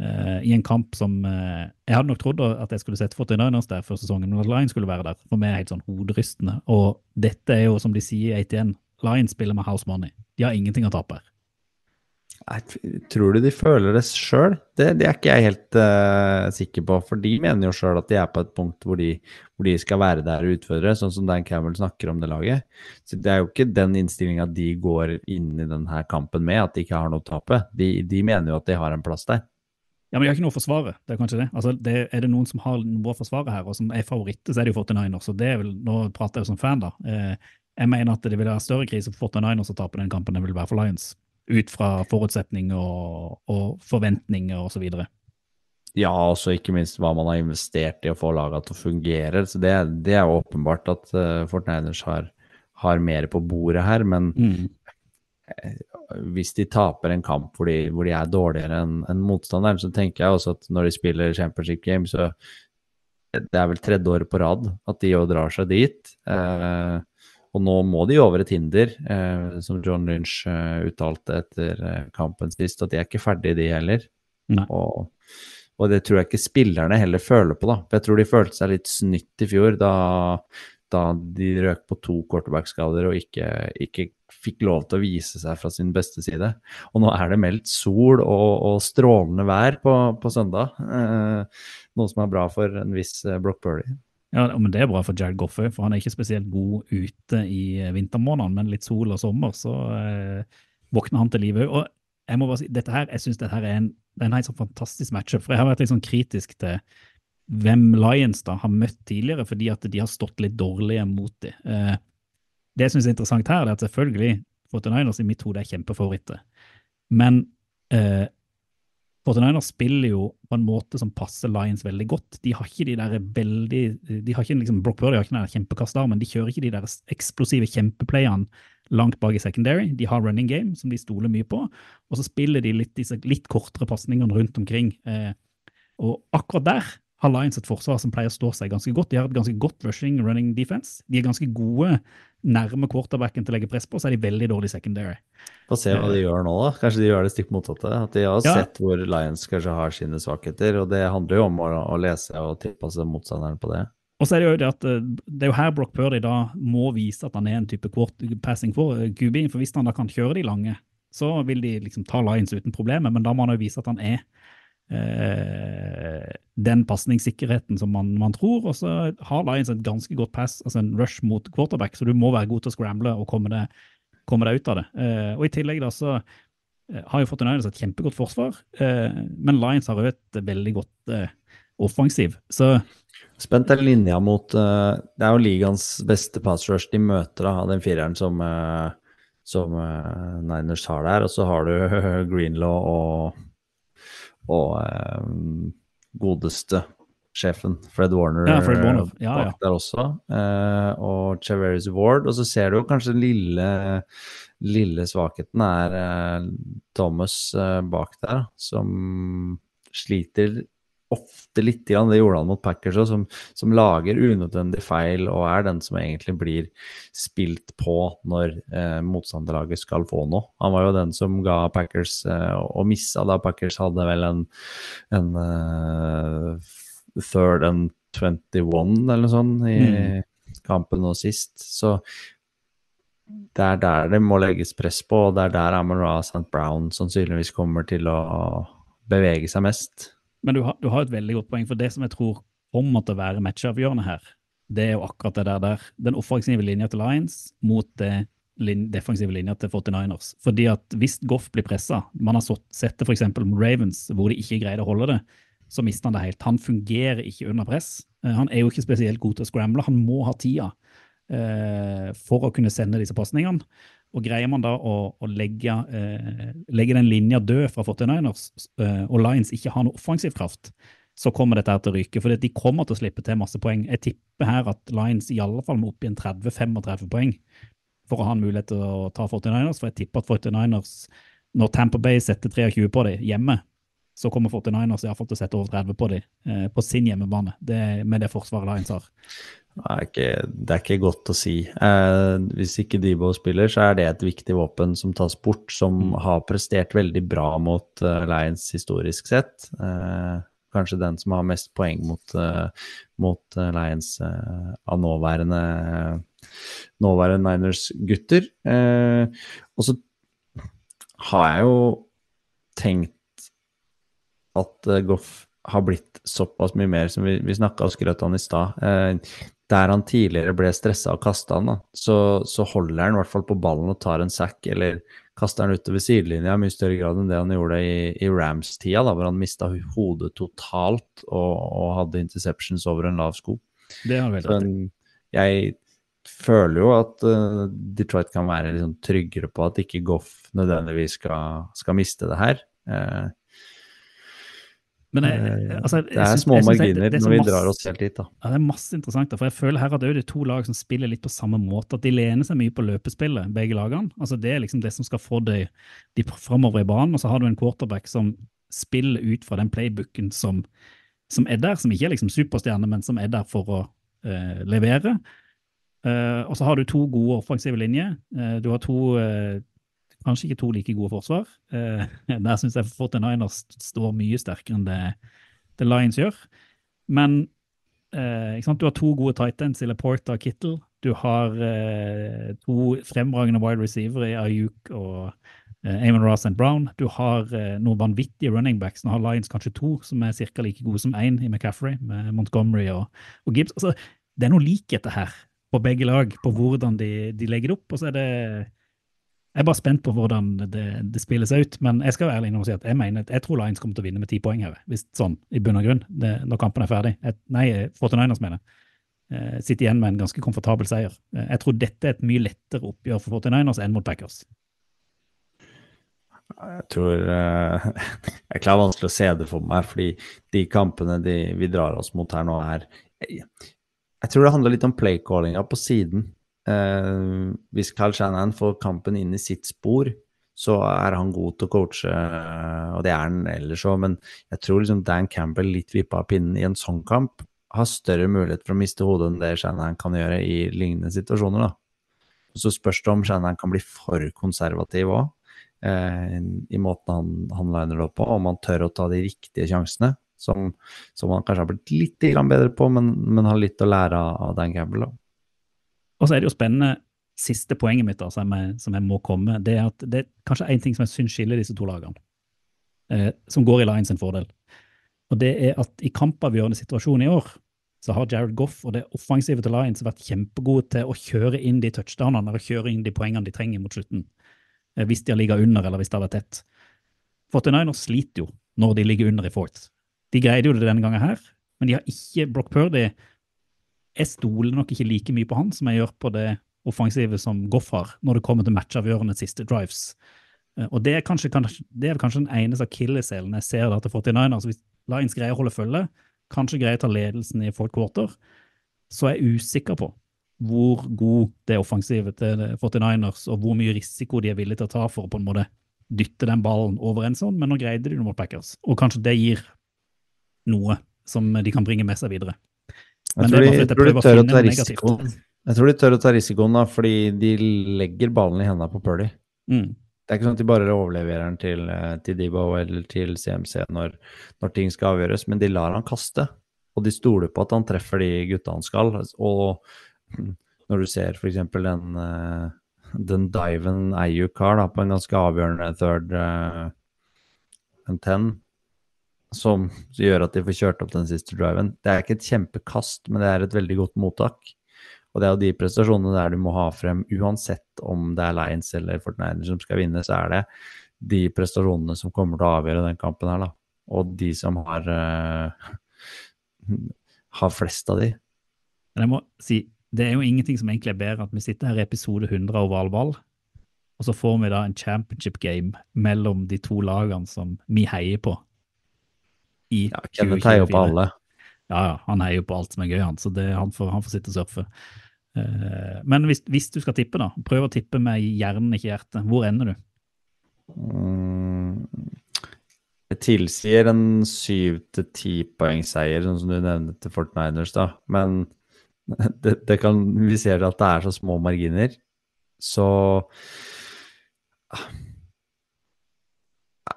eh, i en kamp som uh, Jeg hadde nok trodd at jeg skulle sett 49ers der før sesongen, men at Lions skulle være der. For meg er helt sånn hoderystende. Og dette er jo, som de sier i ATN, Lions spiller med house money. De har ingenting å tape her. Tror du de føler det sjøl? Det, det er ikke jeg helt uh, sikker på. For de mener jo sjøl at de er på et punkt hvor de, hvor de skal være der og utfordre, sånn som Dan Campbell snakker om det laget. Så Det er jo ikke den innstillinga de går inn i denne kampen med, at de ikke har noe å tape. De, de mener jo at de har en plass der. Ja, men de har ikke noe å forsvare. Det er kanskje det. Altså, det er det noen som har noe å forsvare her, og som er favoritter, så er det jo 49ers. Og det er vel, nå prater jeg jo som fan, da. Eh, jeg mener at det vil være større krise for 49ers å tape den kampen enn det vil være for Lions. Ut fra forutsetninger og, og forventninger og så videre. Ja, også ikke minst hva man har investert i å få laga til å fungere. Så det, det er jo åpenbart at uh, Fortniners har, har mer på bordet her. Men Mm. Hvis de taper en kamp hvor de, hvor de er dårligere enn en motstanderen, så tenker jeg også at når de spiller championship game, så det er vel tredje året på rad at de jo drar seg dit. Eh, og nå må de over et hinder, eh, som John Lynch eh, uttalte etter eh, kampen sist, at de er ikke ferdige, de heller. Og, og det tror jeg ikke spillerne heller føler på, da. For jeg tror de følte seg litt snytt i fjor, da, da de røk på to quarterback-skader og ikke, ikke fikk lov til å vise seg fra sin beste side. Og nå er det meldt sol og, og strålende vær på, på søndag. Eh, noe som er bra for en viss eh, Brock Burley. Ja, men det er bra for Jared Goff òg, for han er ikke spesielt god ute i eh, vintermånedene, men litt sol og sommer, så eh, våkner han til live òg. Og jeg må bare si, dette her, jeg syns dette her er en, det er en helt sånn fantastisk matchup, for jeg har vært litt sånn kritisk til hvem Lions da har møtt tidligere, fordi at de har stått litt dårlige mot dem. Eh, det jeg syns er interessant her, er at selvfølgelig 49ers i mitt hode er kjempefavoritter. Men eh, 49ers spiller jo på en måte som passer Lions veldig godt. De har ikke de der veldig de har ikke liksom, Brock Purdy har ikke den kjempekastarmen. De kjører ikke de der eksplosive kjempeplayene langt bak i secondary. De har running game, som de stoler mye på. Og så spiller de litt, disse litt kortere pasningene rundt omkring. Eh, og akkurat der har Lions et forsvar som pleier å stå seg ganske godt. De har et ganske godt rushing running defense. De er ganske gode nærme quarterbacken til å legge press på, så er de veldig dårlige secondary. Få se hva de gjør nå, da. Kanskje de gjør det stikk motsatte. At de har Ja. sett hvor Lions kanskje har sine svakheter. Og det handler jo om å, å lese og tilpasse motstanderen på det. Og så er det jo det at eh, det er jo her Brock Purdy da må vise at han er en type quart passing for eh, QB, for hvis han da kan kjøre de lange, så vil de liksom ta Lions uten problemer, men da må han jo vise at han er eh, den pasningssikkerheten som man, man tror, og så har Lions et ganske godt pass, altså en rush mot quarterback, så du må være god til å scramble og komme deg, komme deg ut av det. Eh, og i tillegg da så eh, har jo Fortinanders et kjempegodt forsvar, eh, men Lions har jo et veldig godt eh, offensiv, så Spent er linja mot uh, Det er jo ligaens beste pass rush de møter, av den fireren som, uh, som uh, Niners har der. Og så har du Greenlaw og, og eh, godeste sjefen Fred Warner, Ja, Fred Warner. eh, Ja, bak ja. der også. eh, og Cheveris Ward. Og så ser du kanskje den lille, lille svakheten er eh, Thomas eh, bak der, som sliter ofte litt, grann, det gjorde han mot Packers òg, som, som lager unødvendig feil og er den som egentlig blir spilt på når eh, motstanderlaget skal få noe. Han var jo den som ga Packers eh, og missa da Packers hadde vel en, en eh, third and 21 eller noe sånt i kampen nå sist. Så det er der det må legges press på, og det er der Amon Ra St. Brown sannsynligvis kommer til å bevege seg mest. Men du har, du har et veldig godt poeng, for det som jeg tror kommer til å være matchavgjørende her, det er jo akkurat det der, der den offensive linja til Lions mot det lin, defensive linja til 49ers. Fordi at hvis Goff blir pressa, man har sett det f.eks. med Ravens, hvor de ikke greide å holde det, så mister han det helt. Han fungerer ikke under press. Eh, Han er jo ikke spesielt god til å scramble. Han må ha tida eh, for å kunne sende disse pasningene. Og greier man da å, å legge, eh, legge den linja død fra 49ers, eh, og Lions ikke har noe offensiv kraft, så kommer dette her til å ryke. For de kommer til å slippe til masse poeng. Jeg tipper her at Lions i alle fall må opp i en 30-35 poeng for å ha en mulighet til å ta 49ers. For jeg tipper at 49ers, når Tamper Bay setter 23 på dem hjemme, så kommer 49ers i hvert fall til å sette over 30 på dem eh, på sin hjemmebane, det, med det forsvaret Lions har. Det er ikke, det er ikke godt å si. Eh, hvis ikke Debo spiller, så er det et viktig våpen som tas bort, som har prestert veldig bra mot uh, Lions historisk sett. Eh, kanskje den som har mest poeng mot, uh, mot uh, Lions av nåværende, nåværende Niners-gutter. Eh, og så har jeg jo tenkt at Goff har blitt såpass mye mer som vi, vi snakka og skrøt han i stad. Eh, der han tidligere ble stressa og kasta han, da, så, så holder han i hvert fall på ballen og tar en sack, eller kaster han utover sidelinja i mye større grad enn det han gjorde i, i Rams-tida, da, hvor han mista hodet totalt og, og hadde interceptions over en lav sko. Det har vel rett jeg føler jo at uh, Detroit kan være liksom tryggere på at ikke Goff nødvendigvis skal, skal miste det her. Men jeg, eh, altså, jeg det er små marginer er når vi masse- drar oss helt dit, da. Ja, det er masse interessant, da, for jeg føler her at det er to lag som spiller litt på samme måte. At de lener seg mye på løpespillet, begge lagene. Altså Det er liksom det som skal få de, de framover i banen. Og så har du en quarterback som spiller ut fra den playbooken som, som er der, som ikke er liksom superstjerne, men som er der for å eh, levere. Eh, og så har du to gode offensive linjer. Eh, du har to Kanskje ikke to like gode forsvar. Uh, der syns jeg 49ers står mye sterkere enn det, det Lions gjør. Men uh? Du har to gode tight ends i Laporta og Kittle. Du har uh, to fremragende wide receiver i Ayuk og Amon Ross and Brown. Du har noen vanvittige running backs. Nå har Lions kanskje to som er ca. like gode som én i McCaffrey, med Montgomery og, og Gibbs. Altså, det er noe likheter her på begge lag, på hvordan de, de legger det opp. Og så er det Jeg er bare spent på hvordan det, det seg ut. Men jeg skal være ærlig og si at jeg mener at jeg tror Lions kommer til å vinne med ti poeng her, hvis sånn, i bunn og grunn, det, når kampen er ferdig. Jeg, nei, 49ers mener jeg. Eh, sitter igjen med en ganske komfortabel seier. Eh, jeg tror dette er et mye lettere oppgjør for 49ers enn mot Packers. Jeg tror eh, Jeg klarer vanskelig å se det for meg, fordi de kampene de, vi drar oss mot her nå, er jeg, jeg tror det handler litt om playcallinga på siden. Eh, hvis Kyle Shanahan får kampen inn i sitt spor, så er han god til å coache, eh, og det er han ellers òg, men jeg tror liksom Dan Campbell, litt vippa av pinnen i en sånn kamp, har større mulighet for å miste hodet enn det Shanahan kan gjøre i lignende situasjoner. da. Så spørs det om Shanahan kan bli for konservativ òg eh, i måten han, han liner det opp på, om han tør å ta de riktige sjansene, som, som han kanskje har blitt litt bedre på, men, men har litt å lære av, Dan Campbell. Da. Og så er det jo spennende Siste poenget mitt da, som, jeg, som jeg må komme, det er at det er kanskje én ting som jeg syns skiller disse to lagene, eh, som går i Lions sin fordel. Og det er at i kampavgjørende situasjon i år, så har Jared Goff og det offensive til Lions vært kjempegode til å kjøre inn de touchdownene og kjøre inn de poengene de trenger mot slutten. Eh, Hvis de har ligget under, eller hvis det har vært tett. 49ers sliter jo når de ligger under i fourth. De greide jo det denne gangen her, men de har ikke Brock Purdy. Jeg stoler nok ikke like mye på han som jeg gjør på det offensive som Goff har, når det kommer til matchavgjørende siste drives. Eh, Og det er kanskje, det er kanskje den eneste akilleshælen jeg ser da til 49ers. Hvis Lions greier å holde følge, kanskje greier å ta ledelsen i fourth quarter, så er jeg usikker på hvor god det offensive til 49ers, og hvor mye risiko de er villige til å ta for å på en måte dytte den ballen over en sånn, men nå greide de det mot Packers. Og kanskje det gir noe som de kan bringe med seg videre. Jeg Men tror, de, jeg tror de prøver å tør å ta risikoen. Jeg tror de tør å ta risikoen da, fordi de legger ballen i hendene på Purdy. Mm. Det er ikke sånn at de bare overleverer den til, eh, til Debo eller til CMC når, når ting skal avgjøres, men de lar han kaste. Og de stoler på at han treffer de gutta han skal. Og når du ser f.eks. den, eh, den diven Ayuk har på en ganske avgjørende third uh, and ten, som gjør at de får kjørt opp den siste driven. Det er ikke et kjempekast, men det er et veldig godt mottak. Og det er jo de prestasjonene der du må ha frem, uansett om det er Lions eller Fortnite som skal vinne, så er det de prestasjonene som kommer til å avgjøre den kampen her, da. Og de som har uh, har flest av de. Men jeg må si, det er jo ingenting som egentlig er bedre at vi sitter her i episode 100 av Ovalball, og så får vi da en championship game mellom de to lagene som vi heier på. I Ja, Kenneth heier jo på alle. Ja, ja, han heier jo på alt som er gøy, han, så det, han, får, han får sitte og surfe. Uh, men hvis, hvis du skal tippe, da, prøv å tippe med hjernen, ikke hjertet. Hvor ender du? Mm, det tilsier en syv til ti poengseier, sånn som du nevnte til Fortniners, da. Men det, det kan, vi ser at det er så små marginer, så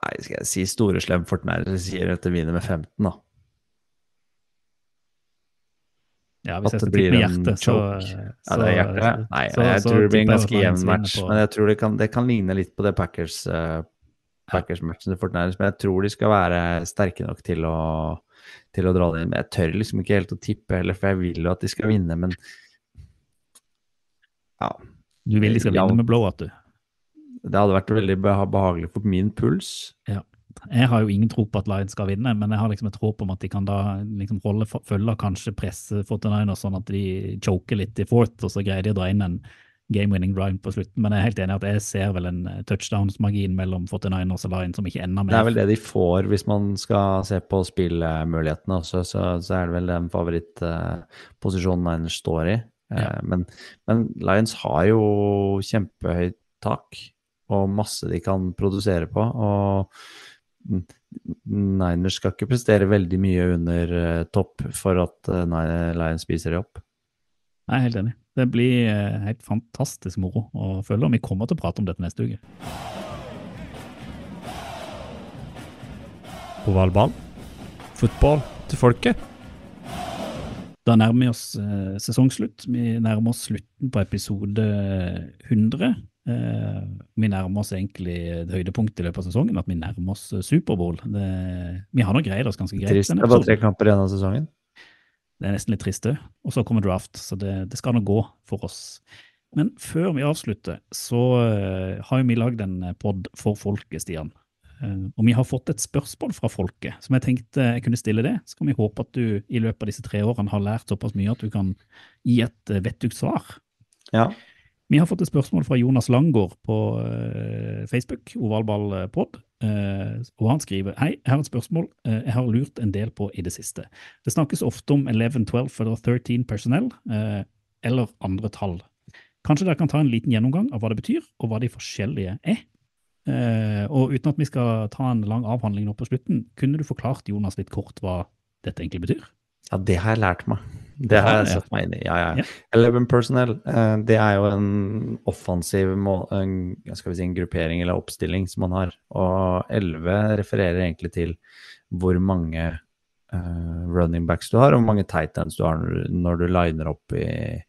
Nei, skal jeg si store slem Fortniners sier at det vinner med 15, da. Ja, hvis jeg det skal tippe hjertet, så. Ja, det er hjertet. Nei, så- jeg tror det blir en ganske jevn match. Men jeg tror det kan, det kan ligne litt på det Packers uh, Packers-matchen til Fortnite, men jeg tror de skal være sterke nok til å, til å dra det inn. Men jeg tør liksom ikke helt å tippe heller, for jeg vil jo at de skal vinne, men ja. Du vil de skal vinne med blowout, du. Det hadde vært veldig behagelig for min puls. Jeg har jo ingen tro på at Lions skal vinne, men jeg har liksom et håp om at de kan da liksom holde følge, kanskje presse 49ers sånn at de choker litt i fourth, og så greier de å dra inn en game-winning drive på slutten. Men jeg er helt enig i at jeg ser vel en eh, touchdowns-margin mellom 49ers og Lions som ikke ender Det er vel det de får hvis man skal se på spillmulighetene også, så, så er det vel den favorittposisjonen Niners står i. Eh, Ja. Men, men Lions har jo kjempehøyt tak og masse de kan produsere på. og Niners skal ikke prestere veldig mye under eh, topp for at eh, Lions spiser de opp. Jeg er helt enig. Det blir eh, helt fantastisk moro å følge, og vi kommer til å prate om dette neste uke. Ovalball. Fotball til folket. Da nærmer vi oss sesongslutt. Vi nærmer oss slutten på episode 100. Eh, vi nærmer oss egentlig et høydepunkt i løpet av sesongen, at vi nærmer oss eh, Superbowl. Det, vi har nå greid oss ganske greit. Trist. Det bare tre kamper igjen av sesongen. Det er nesten litt trist òg. Og så kommer draft, så det, det skal nå gå for oss. Men før vi avslutter, så eh, har vi lagd en pod for folket, Stian. Og vi har fått et spørsmål fra folket, som jeg tenkte jeg kunne stille det. Så kan vi håpe at du i løpet av disse tre årene har lært såpass mye at du kan gi et vettugt svar. Ja. Vi har fått et spørsmål fra Jonas Langgaard på eh, Facebook, ovalballpod. eh, og han skriver Hei, jeg har et spørsmål eh, jeg har lurt en del på i det siste. Det snakkes ofte om 11, 12 eller 13 personell, eh, eller andre tall. Kanskje dere kan ta en liten gjennomgang av hva det betyr, og hva de forskjellige er? Eh, og uten at vi skal ta en lang avhandling nå på slutten, kunne du forklart Jonas litt kort hva dette egentlig betyr? Ja, det har jeg lært meg. Det har jeg satt meg inn i. Ja, ja. Ja. Eleven personnel, eh, det er jo en offensiv må, en, skal vi si, en gruppering eller oppstilling som man har. Og 11 refererer egentlig til hvor mange uh, running backs du har, og hvor mange tight ends du har når, du- liner opp i,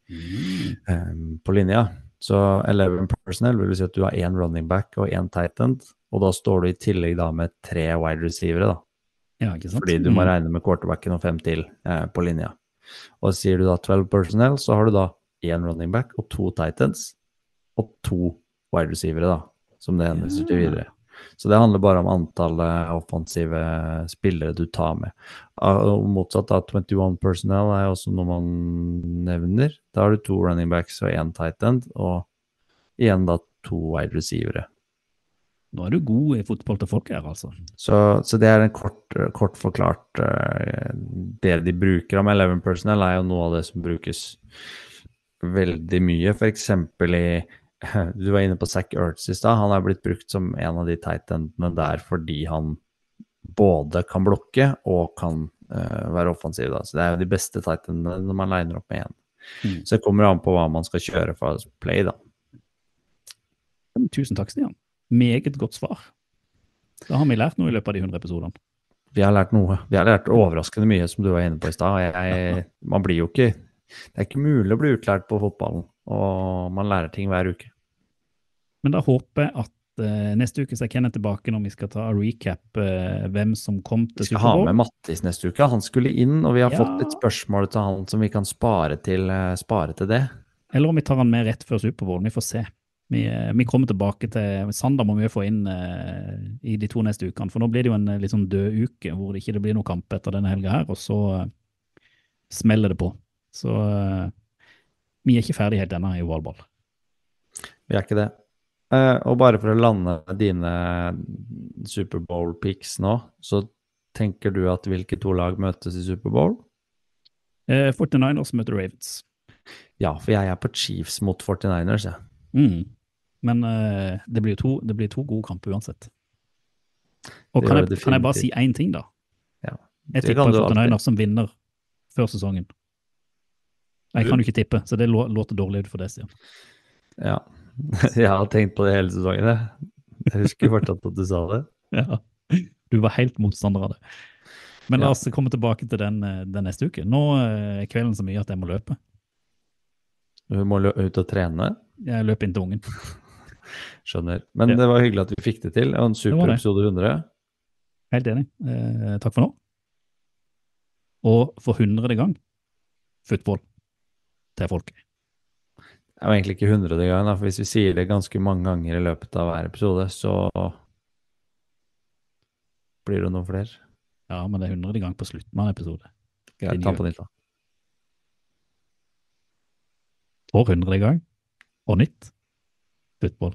um, på linja. Så 11 personnel vil si at du har én running back og én tight end, og da står du i tillegg da med tre wide receivere, da. Ja? Fordi du må Mm. regne med quarterbacken og fem til eh, på linja. Og sier du da 12 personnel, så har du da én running back og to titans og to wide receivere, da, som det henviser til videre. Så det handler bare om antallet offensive spillere du tar med. Ah, Og motsatt av 21 personnel er også noe man nevner. Da har du to running backs og én tight end, og igjen da to wide receivere. Nå er du god i fotball til folk her, altså. Så, så det er en kort, kort forklart uh, Det de bruker om 11 personnel, er jo noe av det som brukes veldig mye. F.eks. i Du var inne på Zack Ertz i stad. Han er blitt brukt som en av de tightendene der fordi han både kan blokke og kan uh, være offensiv. Da. Så det er jo de beste tightendene man liner opp med igjen. Mm. Så det kommer an på hva man skal kjøre for play, da. Tusen takk, Stian. Meget godt svar. Da har vi lært noe i løpet av de 100 episodene. Vi har lært noe. Vi har lært overraskende mye, som du var inne på i stad. Man blir jo ikke Det er ikke mulig å bli utlært på fotballen, og man lærer ting hver uke. Men da håper jeg at eh, neste uke så er Kenneth tilbake når vi skal ta recap eh, hvem som kom Vi til skal ha med Mattis neste uke. Han skulle inn, og vi har Ja. fått et spørsmål til han som vi kan spare til, eh, spare til det. Eller om vi tar han med rett før Superbowl. Vi får se. Vi, eh, vi kommer tilbake til Sander må vi få inn eh, i de to neste ukene. For nå blir det jo en eh, litt sånn død uke hvor det ikke blir noen kamp etter denne helga her, og så eh, smeller det på. Så eh, vi er ikke ferdig helt ennå i ovalball. Vi er ikke det. Eh, og bare for å lande dine Superbowl-picks nå, så tenker du at hvilke to lag møtes i Superbowl? Eh, 49ers møter Ravens. Ja, for jeg er på Chiefs mot 49ers, jeg. Mm. Men uh, det blir to, det blir to gode kamper uansett. Og kan jeg, kan jeg bare si én ting, da? Ja, Jeg tipper. 49ers som vinner før sesongen. Jeg kan jo ikke tippe, så det lå- låter dårlig ut for deg, Stian. Ja. Jeg har tenkt på det hele sesongen, jeg. Jeg husker fortsatt at du sa det. Ja. Du var helt motstander av det. Men la oss komme tilbake til den, eh, den neste uke. Nå eh, er kvelden så mye at jeg må løpe. Du må lø- ut og trene. Jeg løper inn til ungen. Skjønner. Men det var hyggelig at vi fikk det til. Og en super det. episode 100. Helt enig. Eh, takk for nå. Og for hundrede gang football til folket. Det er jo egentlig ikke hundrede gang, for hvis vi sier det ganske mange ganger i løpet av hver episode, så blir det noen flere. Ja, men det er hundrede gang på slutten av en episode. Greit, ta på nytt, da. For hundrede gang. Og nytt. Football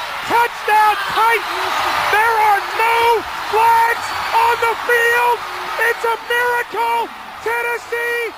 Touchdown Titans. There are no flags on the field. It's a miracle. Tennessee